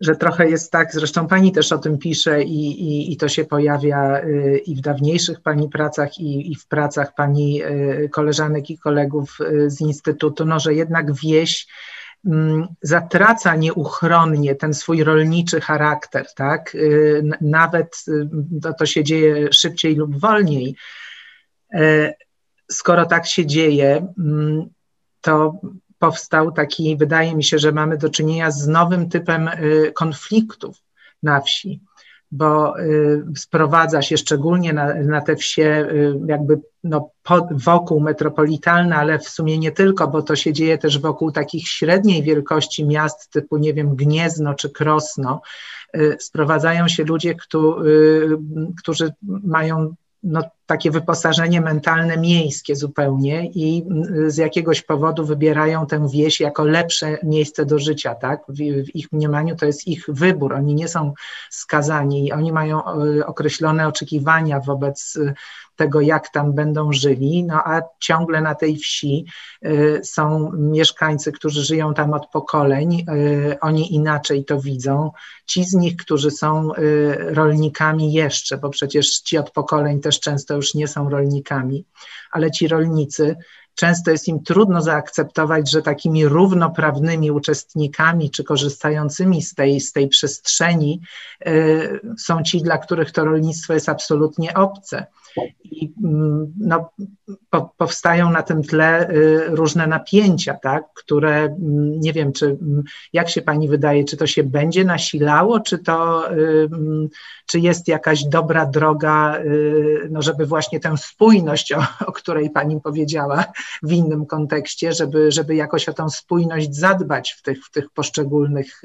że trochę jest tak, zresztą pani też o tym pisze i, i, i to się pojawia y, i w dawniejszych pani pracach, i, i w pracach pani y, koleżanek i kolegów y, z Instytutu, no, że jednak wieś mm, zatraca nieuchronnie ten swój rolniczy charakter, tak? Nawet to, to się dzieje szybciej lub wolniej. Skoro tak się dzieje, mm, to powstał taki, wydaje mi się, że mamy do czynienia z nowym typem y, konfliktów na wsi, bo y, sprowadza się szczególnie na, na te wsie y, jakby no, wokół metropolitalne, ale w sumie nie tylko, bo to się dzieje też wokół takich średniej wielkości miast typu, nie wiem, Gniezno czy Krosno. Sprowadzają się ludzie, którzy mają no, takie wyposażenie mentalne miejskie zupełnie i z jakiegoś powodu wybierają tę wieś jako lepsze miejsce do życia, tak? W, w, ich mniemaniu to jest ich wybór, oni nie są skazani, oni mają e, określone oczekiwania wobec tego, jak tam będą żyli, no a ciągle na tej wsi y, są mieszkańcy, którzy żyją tam od pokoleń, oni inaczej to widzą. Ci z nich, którzy są rolnikami jeszcze, bo przecież ci od pokoleń też często już nie są rolnikami, ale ci rolnicy często jest im trudno zaakceptować, że takimi równoprawnymi uczestnikami czy korzystającymi z tej, z tej przestrzeni y, są ci, dla których to rolnictwo jest absolutnie obce. I mm, no, po, powstają na tym tle y, różne napięcia, tak, które mm, nie wiem, czy mm, jak się pani wydaje, czy to się będzie nasilało, czy to y, czy jest jakaś dobra droga, no, żeby właśnie tę spójność, o, o której pani powiedziała w innym kontekście, żeby, żeby jakoś o tę spójność zadbać w tych, w tych poszczególnych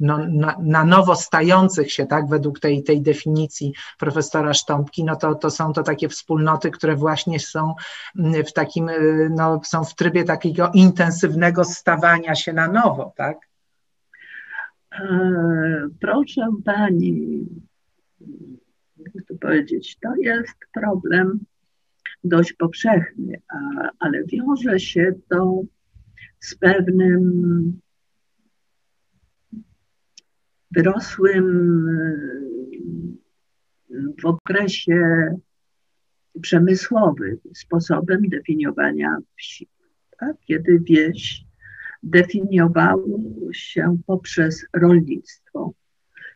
no, na, na, nowo stających się, tak, według tej, tej definicji profesora Sztąpki, no to, to są to takie wspólnoty, które właśnie są mm, w takim, y, no, są w trybie takiego intensywnego stawania się na nowo, tak? E, proszę pani, jak to powiedzieć, to jest problem dość powszechny, ale wiąże się to z pewnym wyrosłym w okresie przemysłowym sposobem definiowania wsi. Tak? Kiedy wieś definiowało się poprzez rolnictwo,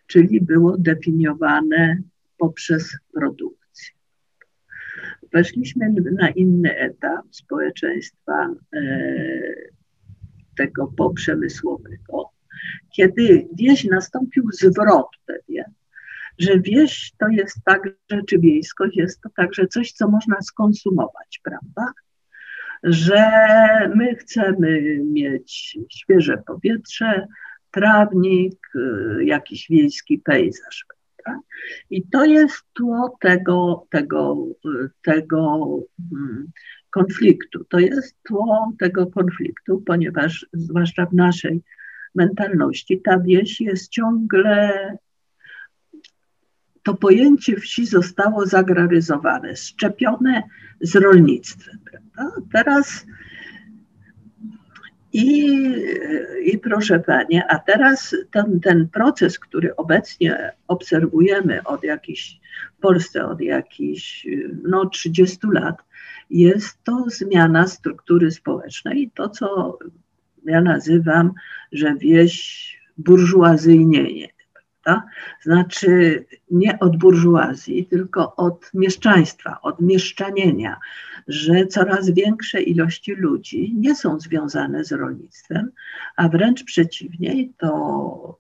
czyli było definiowane poprzez produkcję. Weszliśmy na inny etap społeczeństwa e, tego poprzemysłowego, kiedy wieś nastąpił zwrot pewien, że wieś to jest także, czy wiejskość jest to także coś, co można skonsumować, prawda? Że my chcemy mieć świeże powietrze, trawnik, y, jakiś wiejski pejzaż. I to jest tło tego, tego, y, tego mm, konfliktu. To jest tło tego konfliktu, ponieważ zwłaszcza w naszej mentalności ta wieś jest ciągle, to pojęcie wsi zostało zagraryzowane, szczepione z rolnictwem. Prawda? Teraz i, I proszę Pani, a teraz ten, ten proces, który obecnie obserwujemy od jakichś, w Polsce od jakichś no, 30 lat, jest to zmiana struktury społecznej. To, co ja nazywam, że wieś burżuazyjnienie. Prawda? Znaczy nie od burżuazji, tylko od mieszczaństwa, od mieszczanienia, że coraz większe ilości ludzi nie są związane z rolnictwem, a wręcz przeciwnie, to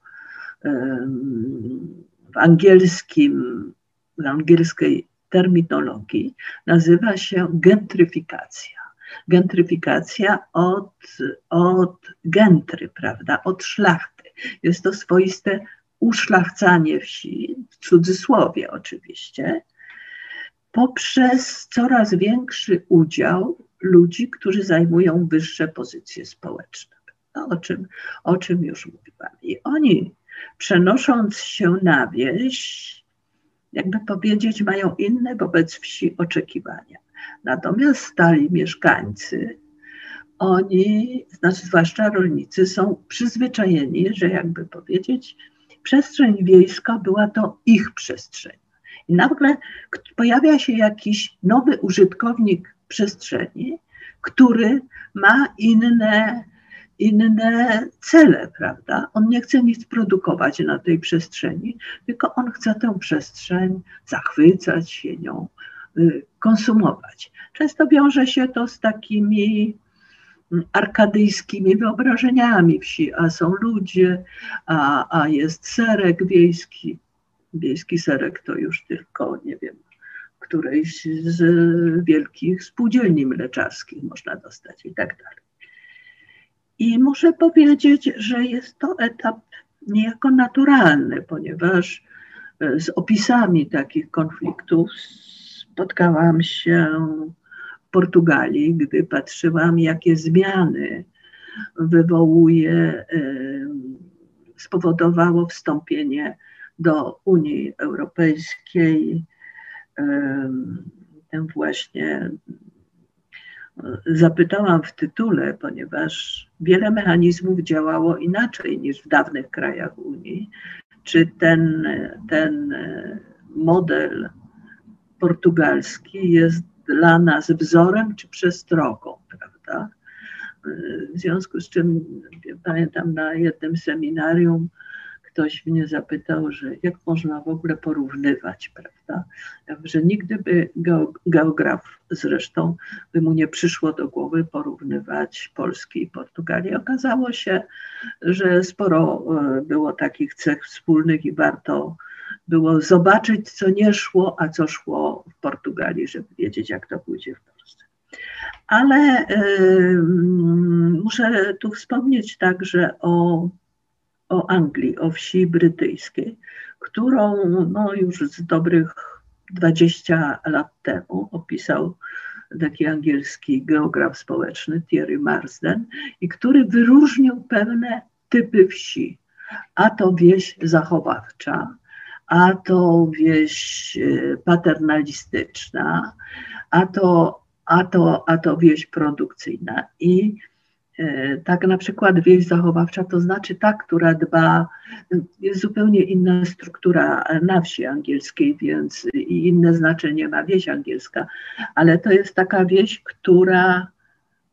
w angielskim, w angielskiej terminologii nazywa się gentryfikacja. Gentryfikacja od, od gentry, prawda, od szlachty. Jest to swoiste uszlachcanie wsi, w cudzysłowie oczywiście, poprzez coraz większy udział ludzi, którzy zajmują wyższe pozycje społeczne. No, o, czym, o czym już mówiłam. I oni, przenosząc się na wieś, jakby powiedzieć, mają inne wobec wsi oczekiwania. Natomiast stali mieszkańcy, oni, znaczy zwłaszcza rolnicy, są przyzwyczajeni, że jakby powiedzieć, przestrzeń wiejska była to ich przestrzeń. I nagle pojawia się jakiś nowy użytkownik przestrzeni, który ma inne, inne cele, prawda? On nie chce nic produkować na tej przestrzeni, tylko on chce tę przestrzeń zachwycać się nią, y, konsumować. Często wiąże się to z takimi arkadyjskimi wyobrażeniami wsi, a są ludzie, a, a jest serek wiejski. Wiejski serek to już tylko, nie wiem, którejś z wielkich spółdzielni mleczarskich można dostać i tak dalej. I muszę powiedzieć, że jest to etap niejako naturalny, ponieważ e, z opisami takich konfliktów spotkałam się Portugalii, gdy patrzyłam, jakie zmiany wywołuje, spowodowało wstąpienie do Unii Europejskiej, ten właśnie zapytałam w tytule, ponieważ wiele mechanizmów działało inaczej niż w dawnych krajach Unii. Czy ten, ten model portugalski jest dla nas wzorem czy przestrogą, prawda? W związku z czym pamiętam na jednym seminarium ktoś mnie zapytał, że jak można w ogóle porównywać, prawda? Że nigdy by geograf zresztą by mu nie przyszło do głowy porównywać Polski i Portugalii. Okazało się, że sporo e, było takich cech wspólnych i warto było zobaczyć, co nie szło, a co szło w Portugalii, żeby wiedzieć, jak to pójdzie w Polsce. Ale y, muszę tu wspomnieć także o, o Anglii, o wsi brytyjskiej, którą no, już z dobrych 20 lat temu opisał taki angielski geograf społeczny Thierry Marsden i który wyróżnił pewne typy wsi. A to wieś zachowawcza, a to wieś y, paternalistyczna, a to, a to, a to wieś produkcyjna. I y, tak na przykład wieś zachowawcza to znaczy ta, która dba, jest zupełnie inna struktura na wsi angielskiej, więc i inne znaczenie ma wieś angielska, ale to jest taka wieś, która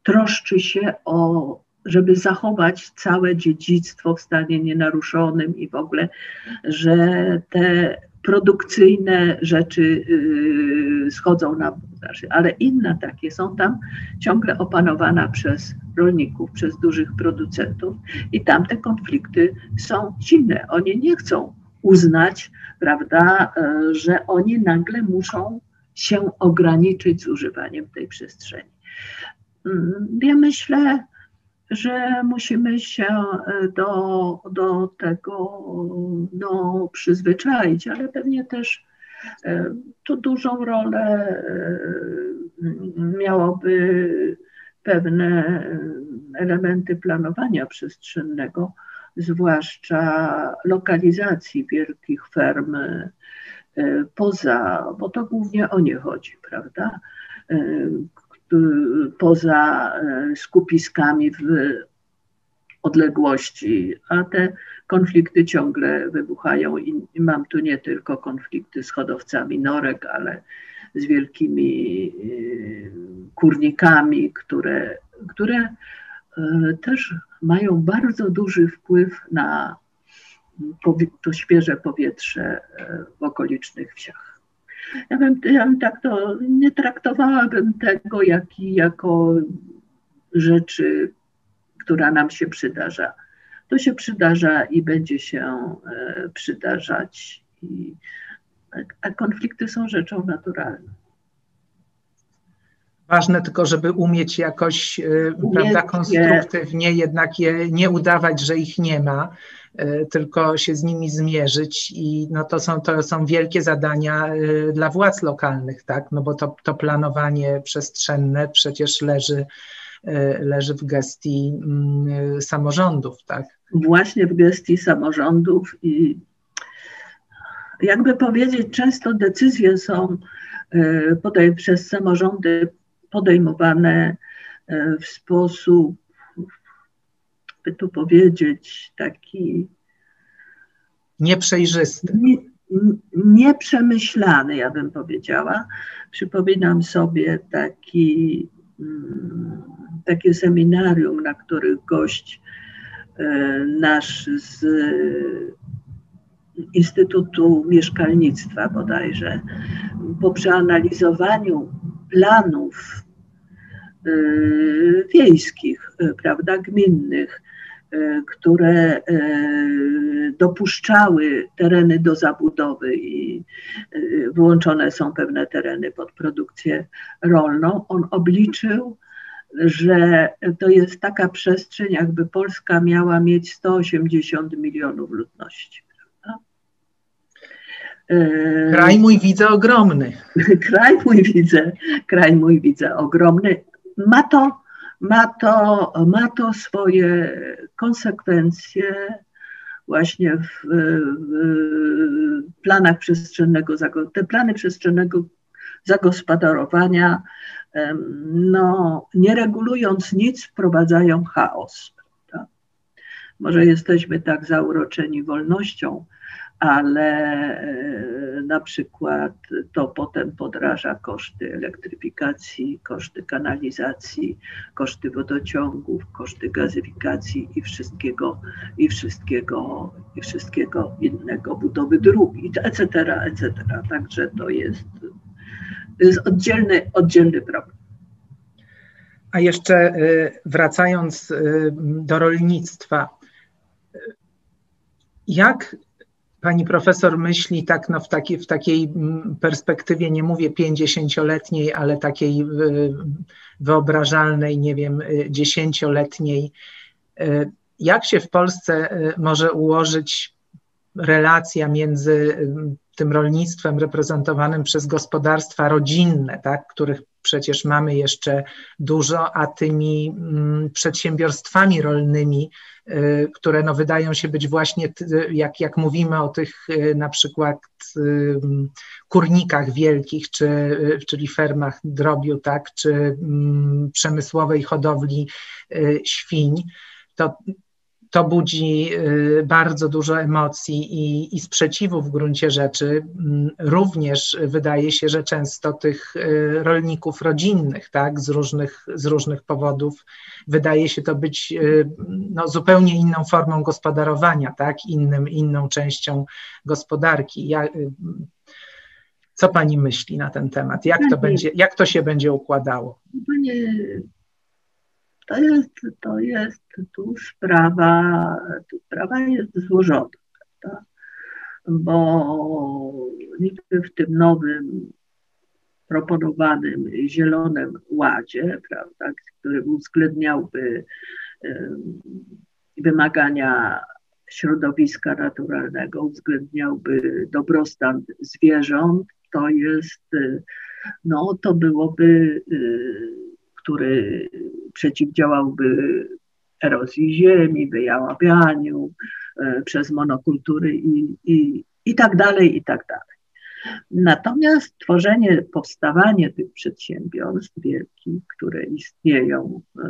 troszczy się o żeby zachować całe dziedzictwo w stanie nienaruszonym i w ogóle, że te produkcyjne rzeczy yy, schodzą na znaczy, ale inne takie są tam ciągle opanowane przez rolników, przez dużych producentów i tam te konflikty są silne. Oni nie chcą uznać, prawda, yy, że oni nagle muszą się ograniczyć z używaniem tej przestrzeni. Yy, ja myślę, że musimy się e, do, do tego no, przyzwyczaić, ale pewnie też e, tu dużą rolę e, miałoby pewne elementy planowania przestrzennego, zwłaszcza lokalizacji wielkich ferm poza, bo to głównie o nie chodzi, prawda? Poza e, skupiskami w odległości, a te konflikty ciągle wybuchają i mam tu nie tylko konflikty z hodowcami norek, ale z wielkimi e, kurnikami, które, które też mają bardzo duży wpływ na, to świeże powietrze w okolicznych wsiach. Ja bym, ja bym tak to, nie traktowałabym tego jak, jako rzeczy, która nam się przydarza. To się przydarza i będzie się przydarzać. I, a konflikty są rzeczą naturalną. Ważne tylko, żeby umieć jakoś y, prawda, konstruktywnie jednak je nie udawać, że ich nie ma, y, tylko się z nimi zmierzyć i no to, są, to są wielkie zadania y, dla władz lokalnych, tak? no bo to, to planowanie przestrzenne przecież leży, leży w gestii mm, samorządów. Tak? Właśnie w gestii samorządów i jakby powiedzieć, często decyzje są podej przez samorządy podejmowane e, w sposób, by tu powiedzieć, taki nieprzejrzysty. Nie, nieprzemyślany, ja bym powiedziała. Przypominam sobie taki, mm, takie seminarium, na których gość e, nasz z Instytutu Mieszkalnictwa bodajże, po przeanalizowaniu planów y, wiejskich, y, prawda, gminnych, y, które dopuszczały tereny do zabudowy i wyłączone są pewne tereny pod produkcję rolną. On obliczył, że to jest taka przestrzeń, jakby Polska miała mieć 180 milionów ludności. E, kraj mój widzę ogromny. Kraj mój widzę, kraj mój widzę ogromny. Ma to, ma to, ma to swoje konsekwencje właśnie w, w planach przestrzennego, te plany przestrzennego zagospodarowania, no, nie regulując nic, wprowadzają chaos. Prawda? Może jesteśmy tak zauroczeni wolnością, ale e, na przykład to potem podraża koszty elektryfikacji, koszty kanalizacji, koszty wodociągów, koszty gazyfikacji i wszystkiego, i wszystkiego, i wszystkiego innego, budowy dróg, etc., etc. Także to jest, to jest oddzielny, oddzielny problem. A jeszcze e, wracając e, do rolnictwa, jak pani profesor myśli tak no, w, taki, w takiej mm, perspektywie, nie mówię pięćdziesięcioletniej, ale takiej y, wyobrażalnej, nie wiem, y, dziesięcioletniej, y, jak się w Polsce może ułożyć relacja między tym rolnictwem reprezentowanym przez gospodarstwa rodzinne, tak, których przecież mamy jeszcze dużo, a tymi mm, przedsiębiorstwami rolnymi, y, które no wydają się być właśnie, jak, jak mówimy o tych y, na przykład y, kurnikach wielkich, czy, czyli fermach drobiu, tak, czy mm, przemysłowej hodowli świń, to to budzi y, bardzo dużo emocji i, i sprzeciwu w gruncie rzeczy. Mm, również wydaje się, że często tych y, rolników rodzinnych, tak, z różnych, z różnych powodów, wydaje się to być y, no, zupełnie inną formą gospodarowania, tak, innym, inną częścią gospodarki. Ja, co pani myśli na ten temat? Jak to, będzie, jak to się będzie układało? Panie to jest, to jest tu sprawa, tu sprawa jest złożona, prawda? bo niby w tym nowym proponowanym Zielonym Ładzie, prawda, który uwzględniałby wymagania środowiska naturalnego, uwzględniałby dobrostan zwierząt, to jest, no to byłoby y, który przeciwdziałałby erozji ziemi, wyjaławianiu e, przez monokultury i, i, i tak dalej, i tak dalej. Natomiast tworzenie, powstawanie tych przedsiębiorstw wielkich, które istnieją e,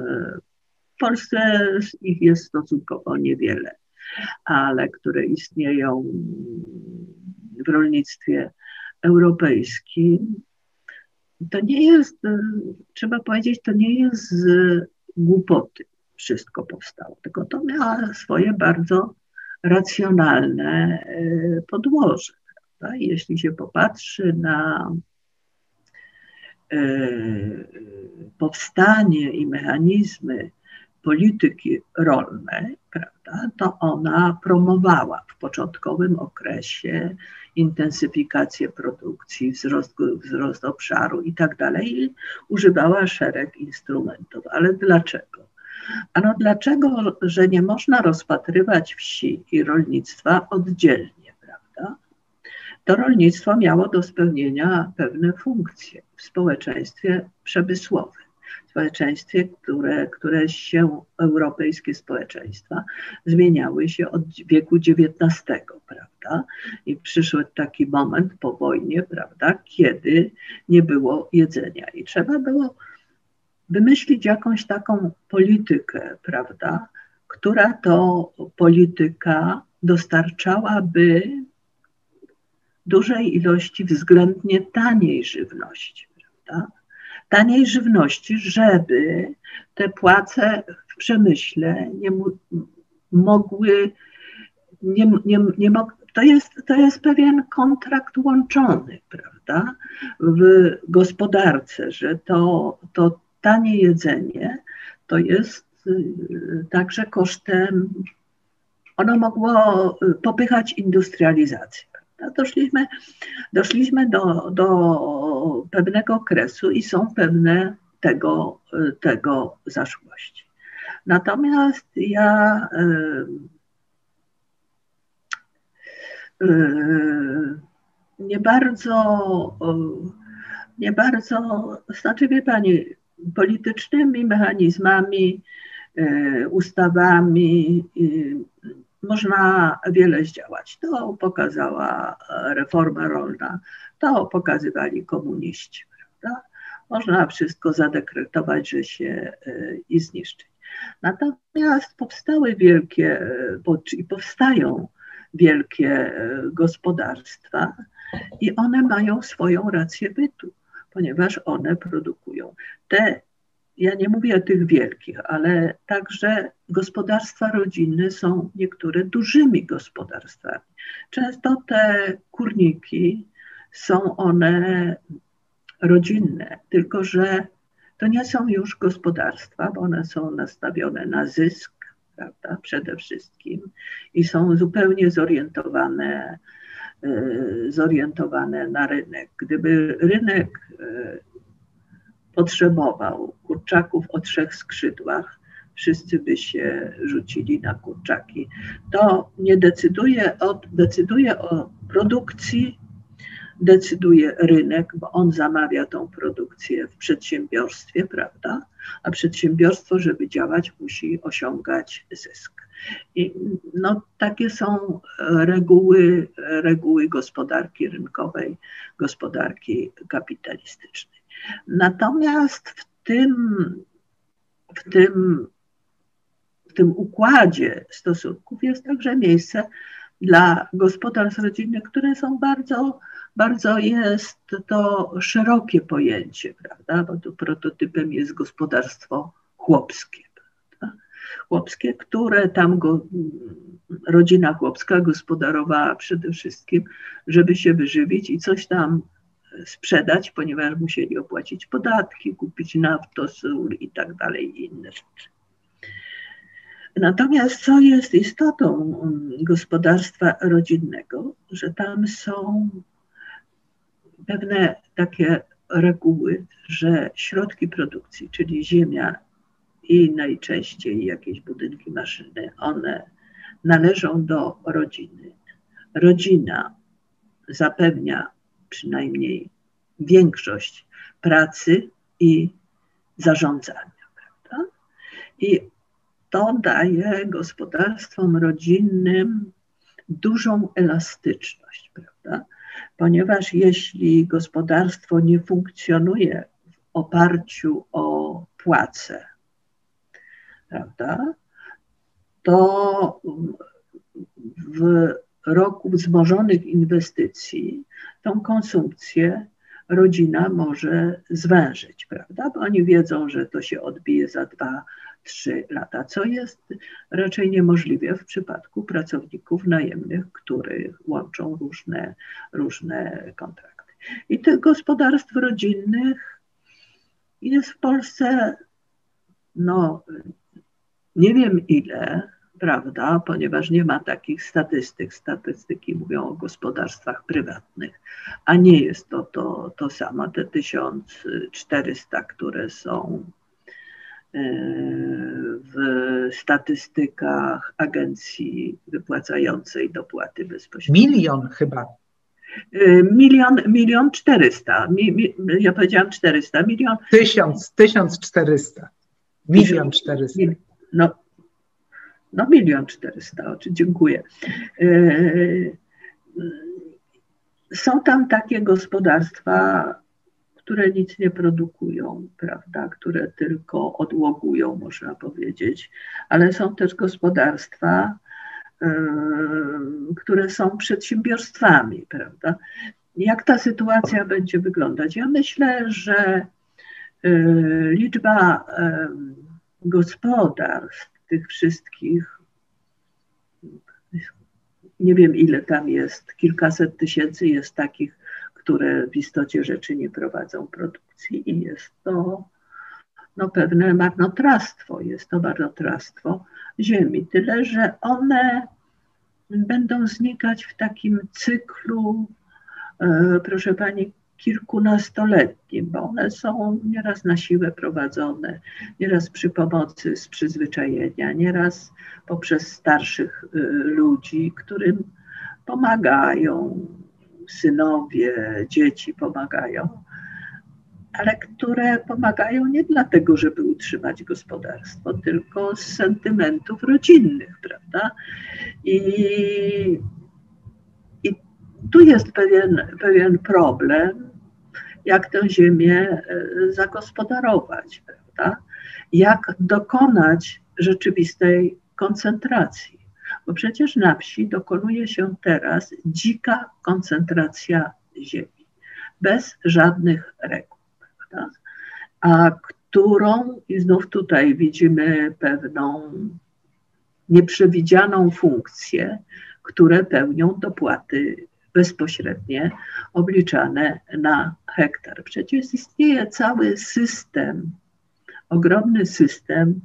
w Polsce, ich jest stosunkowo niewiele, ale które istnieją w rolnictwie europejskim, to nie jest, e, trzeba powiedzieć, to nie jest z głupoty wszystko powstało, tylko to miało swoje bardzo racjonalne podłoże. Prawda? Jeśli się popatrzy na powstanie i mechanizmy polityki rolnej, prawda, to ona promowała w początkowym okresie intensyfikację produkcji, wzrost, wzrost obszaru i tak dalej. Używała szereg instrumentów. Ale dlaczego? Ano dlaczego, że nie można rozpatrywać wsi i rolnictwa oddzielnie, prawda? To rolnictwo miało do spełnienia pewne funkcje w społeczeństwie przemysłowym społeczeństwie, które, które się, europejskie społeczeństwa, zmieniały się od wieku XIX, prawda? I przyszły taki moment po wojnie, prawda, kiedy nie było jedzenia i trzeba było wymyślić jakąś taką politykę, prawda, która to polityka dostarczałaby dużej ilości względnie taniej żywności, prawda? Taniej żywności, żeby te płace w przemyśle nie mogły, nie, nie, nie to, jest, to jest pewien kontrakt łączony, prawda, w gospodarce, że to, to tanie jedzenie to jest y, także kosztem, ono mogło popychać industrializację doszliśmy, doszliśmy do, do pewnego okresu i są pewne tego, tego zaszłości. Natomiast ja nie bardzo, nie bardzo, znaczy wie Pani, politycznymi mechanizmami, ustawami, można wiele zdziałać. To pokazała e, reforma rolna, to pokazywali komuniści, prawda? Można wszystko zadekretować, że się e, i zniszczyć. Natomiast powstały wielkie, e, i powstają wielkie gospodarstwa i one mają swoją rację bytu, ponieważ one produkują. Te ja nie mówię o tych wielkich, ale także gospodarstwa rodzinne są niektóre dużymi gospodarstwami. Często te kurniki są one rodzinne, tylko że to nie są już gospodarstwa, bo one są nastawione na zysk, prawda, przede wszystkim i są zupełnie zorientowane, e, zorientowane na rynek. Gdyby rynek e, potrzebował kurczaków o trzech skrzydłach, wszyscy by się rzucili na kurczaki. To nie decyduje o, decyduje o produkcji, decyduje rynek, bo on zamawia tą produkcję w przedsiębiorstwie, prawda? A przedsiębiorstwo, żeby działać, musi osiągać zysk. I no, takie są reguły, reguły gospodarki rynkowej, gospodarki kapitalistycznej. Natomiast w tym, w tym, w tym układzie stosunków jest także miejsce dla gospodarstw rodzinnych, które są bardzo, bardzo jest to szerokie pojęcie, prawda? Bo tu prototypem jest gospodarstwo chłopskie. Prawda? Chłopskie, które tam go, rodzina chłopska gospodarowała przede wszystkim, żeby się wyżywić i coś tam sprzedać, ponieważ musieli opłacić podatki, kupić naftosól i tak dalej i inne rzeczy. Natomiast co jest istotą mm, gospodarstwa rodzinnego, że tam są pewne takie reguły, że środki produkcji, czyli ziemia i najczęściej jakieś budynki, maszyny, one należą do rodziny. Rodzina zapewnia przynajmniej większość pracy i zarządzania. Prawda? I to daje gospodarstwom rodzinnym dużą elastyczność, prawda? Ponieważ jeśli gospodarstwo nie funkcjonuje w oparciu o płace, prawda, to w roku wzmożonych inwestycji tą konsumpcję rodzina może zwężyć, prawda? Bo oni wiedzą, że to się odbije za dwa, 3 lata, co jest raczej niemożliwe w przypadku pracowników najemnych, których łączą różne, różne kontrakty. I tych gospodarstw rodzinnych jest w Polsce, no nie wiem ile, prawda, ponieważ nie ma takich statystyk. Statystyki mówią o gospodarstwach prywatnych, a nie jest to to, to samo, te 1400, które są e, w statystykach agencji wypłacającej dopłaty bezpośrednie. Milion chyba. E, milion, milion czterysta. Mi, mi, ja powiedziałam czterysta. Milion. Tysiąc, tysiąc czterysta. Milion czterysta. No, no milion czterysta, dziękuję. E, są tam takie gospodarstwa, które nic nie produkują, prawda, które tylko odłogują, można powiedzieć, ale są też gospodarstwa, e, które są przedsiębiorstwami, prawda. Jak ta sytuacja będzie wyglądać? Ja myślę, że e, liczba gospodarstw tych wszystkich, nie wiem ile tam jest, kilkaset tysięcy jest takich, które w istocie rzeczy nie prowadzą produkcji i jest to no, pewne marnotrawstwo, jest to marnotrawstwo ziemi. Tyle, że one będą znikać w takim cyklu, e, proszę Pani, kilkunastoletnim, bo one są nieraz na siłę prowadzone, nieraz przy pomocy z przyzwyczajenia, nieraz poprzez starszych y, ludzi, którym pomagają, synowie, dzieci pomagają, ale które pomagają nie dlatego, żeby utrzymać gospodarstwo, tylko z sentymentów rodzinnych, prawda? I, tu jest pewien, pewien problem, jak tę ziemię e, zagospodarować, prawda? Jak dokonać rzeczywistej koncentracji. Bo przecież na wsi dokonuje się teraz dzika koncentracja ziemi, bez żadnych reguł, prawda? A którą, i znów tutaj widzimy pewną nieprzewidzianą funkcję, które pełnią dopłaty bezpośrednie obliczane na hektar. Przecież istnieje cały system, ogromny system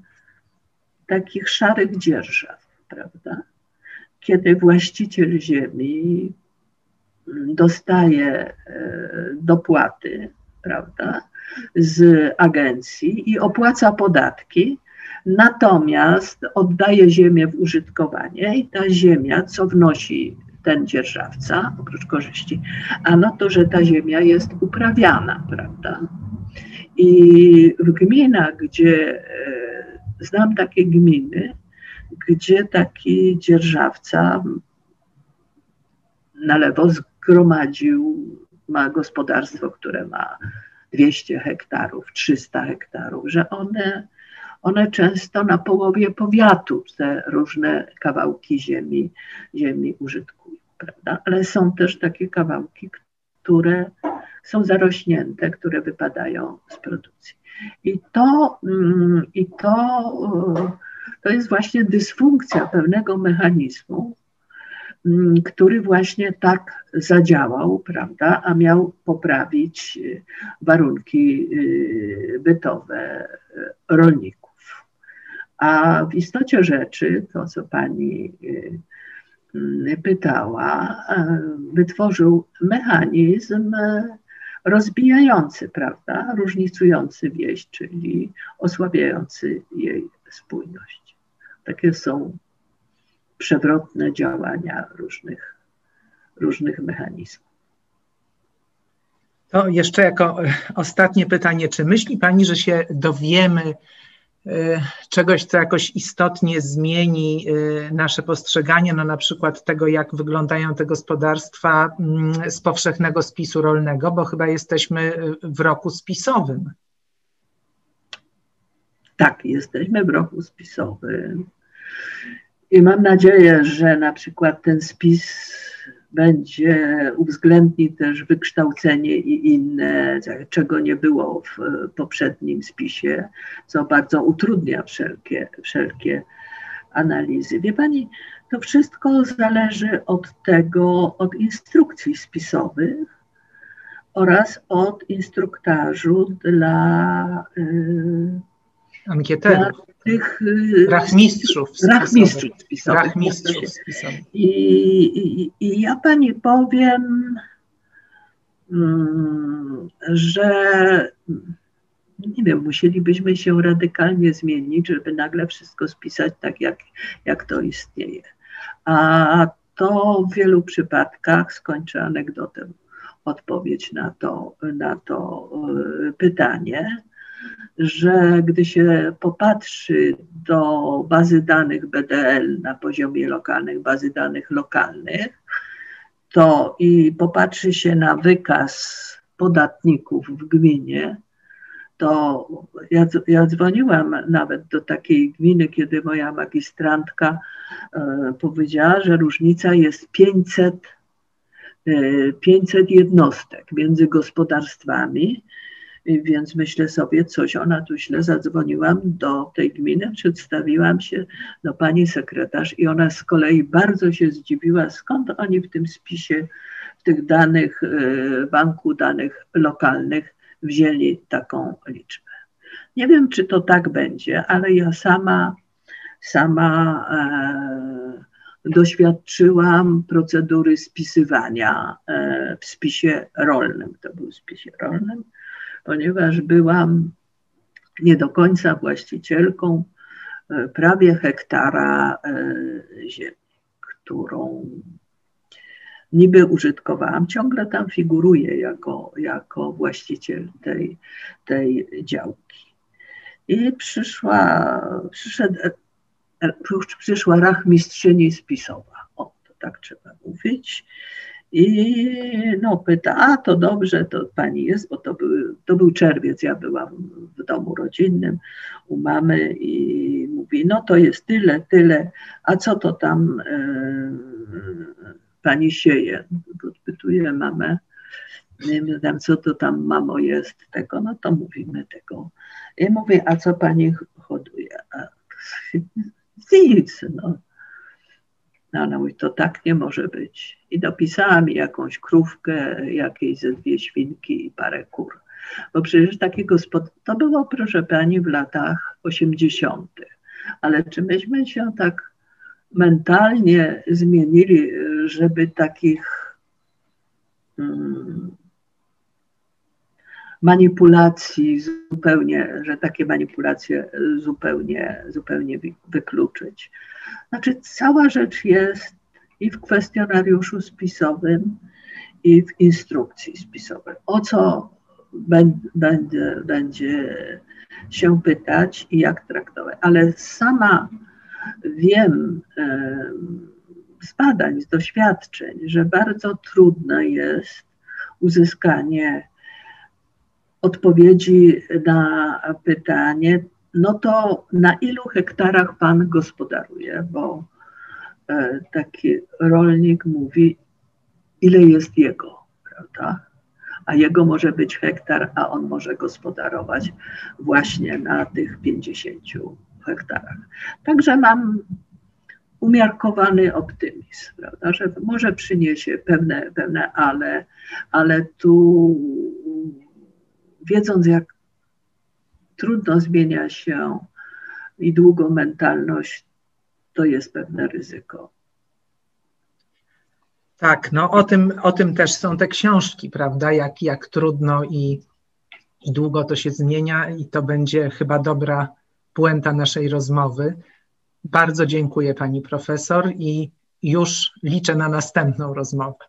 takich szarych dzierżaw, prawda? Kiedy właściciel ziemi dostaje e, dopłaty, prawda, z agencji i opłaca podatki, natomiast oddaje ziemię w użytkowanie i ta ziemia, co wnosi ten dzierżawca, oprócz korzyści, a no to, że ta ziemia jest uprawiana, prawda? I w gminach, gdzie e, znam takie gminy, gdzie taki dzierżawca na lewo zgromadził, ma gospodarstwo, które ma 200 hektarów, 300 hektarów, że one, one często na połowie powiatu te różne kawałki ziemi, ziemi użytkują prawda? Ale są też takie kawałki, które są zarośnięte, które wypadają z produkcji. I to, mm, i to, e, to jest właśnie dysfunkcja pewnego mechanizmu, mm, który właśnie tak zadziałał, prawda, a miał poprawić e, warunki e, bytowe rolników. A w istocie rzeczy, to co pani Mm, pytała, e, wytworzył mechanizm rozbijający, prawda, różnicujący wieś, czyli osłabiający jej spójność. Takie są przewrotne działania różnych, różnych mechanizmów. To jeszcze jako ostatnie pytanie, czy myśli Pani, że się dowiemy Y, czegoś, co jakoś istotnie zmieni y, nasze postrzeganie, no na przykład tego, jak wyglądają te gospodarstwa mm, z powszechnego spisu rolnego, bo chyba jesteśmy y, w roku spisowym. Tak, jesteśmy w roku spisowym. I mam nadzieję, że na przykład ten spis będzie uwzględni też wykształcenie i inne, czego nie było w poprzednim spisie, co bardzo utrudnia wszelkie, wszelkie analizy. Wie Pani, to wszystko zależy od tego, od instrukcji spisowych oraz od instruktażu dla yy, ankieterów. Tych y, rachmistrzów rachmistrzów spisowych. Rachmistrzów spisowych. I, i, I ja pani powiem, mm, że nie wiem, musielibyśmy się radykalnie zmienić, żeby nagle wszystko spisać tak, jak, jak to istnieje. A to w wielu przypadkach skończę anegdotę odpowiedź na to, na to y, pytanie że gdy się popatrzy do bazy danych BDL na poziomie lokalnych, bazy danych lokalnych, to i popatrzy się na wykaz podatników w gminie, to ja, ja dzwoniłam nawet do takiej gminy, kiedy moja magistrantka e, powiedziała, że różnica jest 500, e, 500 jednostek między gospodarstwami więc myślę sobie, coś ona tu źle zadzwoniłam do tej gminy, przedstawiłam się do pani sekretarz i ona z kolei bardzo się zdziwiła, skąd oni w tym spisie, w tych danych, e, banku danych lokalnych wzięli taką liczbę. Nie wiem, czy to tak będzie, ale ja sama, sama e, doświadczyłam procedury spisywania e, w spisie rolnym. To był spisie rolnym ponieważ byłam nie do końca właścicielką e, prawie hektara e, ziemi, którą niby użytkowałam. Ciągle tam figuruję jako, jako właściciel tej, tej działki. I przyszła, przyszedł, e, przyszła rachmistrzyni spisowa. O, to tak trzeba mówić. I no pyta, a to dobrze, to pani jest, bo to był, to był czerwiec, ja byłam w domu rodzinnym u mamy i mówi, no to jest tyle, tyle, a co to tam e, pani sieje? Podpytuję mamę, nie wiem, co to tam mamo jest tego, no to mówimy tego. I mówię, a co pani hoduje? A, nic, no no ona mówi, to tak nie może być. I dopisała mi jakąś krówkę, jakieś ze dwie świnki i parę kur. Bo przecież taki gospod... To było, proszę pani, w latach 80. Ale czy myśmy się tak mentalnie zmienili, żeby takich hmm, manipulacji zupełnie, że takie manipulacje zupełnie, zupełnie wykluczyć. Znaczy, cała rzecz jest i w kwestionariuszu spisowym, i w instrukcji spisowej. O co będzie, będzie się pytać i jak traktować. Ale sama wiem z badań, z doświadczeń, że bardzo trudne jest uzyskanie odpowiedzi na pytanie, no to na ilu hektarach pan gospodaruje? Bo e, taki rolnik mówi, ile jest jego, prawda? A jego może być hektar, a on może gospodarować właśnie na tych 50 hektarach. Także mam umiarkowany optymizm, prawda, że może przyniesie pewne, pewne ale, ale tu wiedząc jak trudno zmienia się i długo mentalność, to jest pewne ryzyko. Tak, no o tym, o tym też są te książki, prawda? Jak, jak trudno i, i długo to się zmienia, i to będzie chyba dobra puenta naszej rozmowy. Bardzo dziękuję pani profesor i już liczę na następną rozmowę.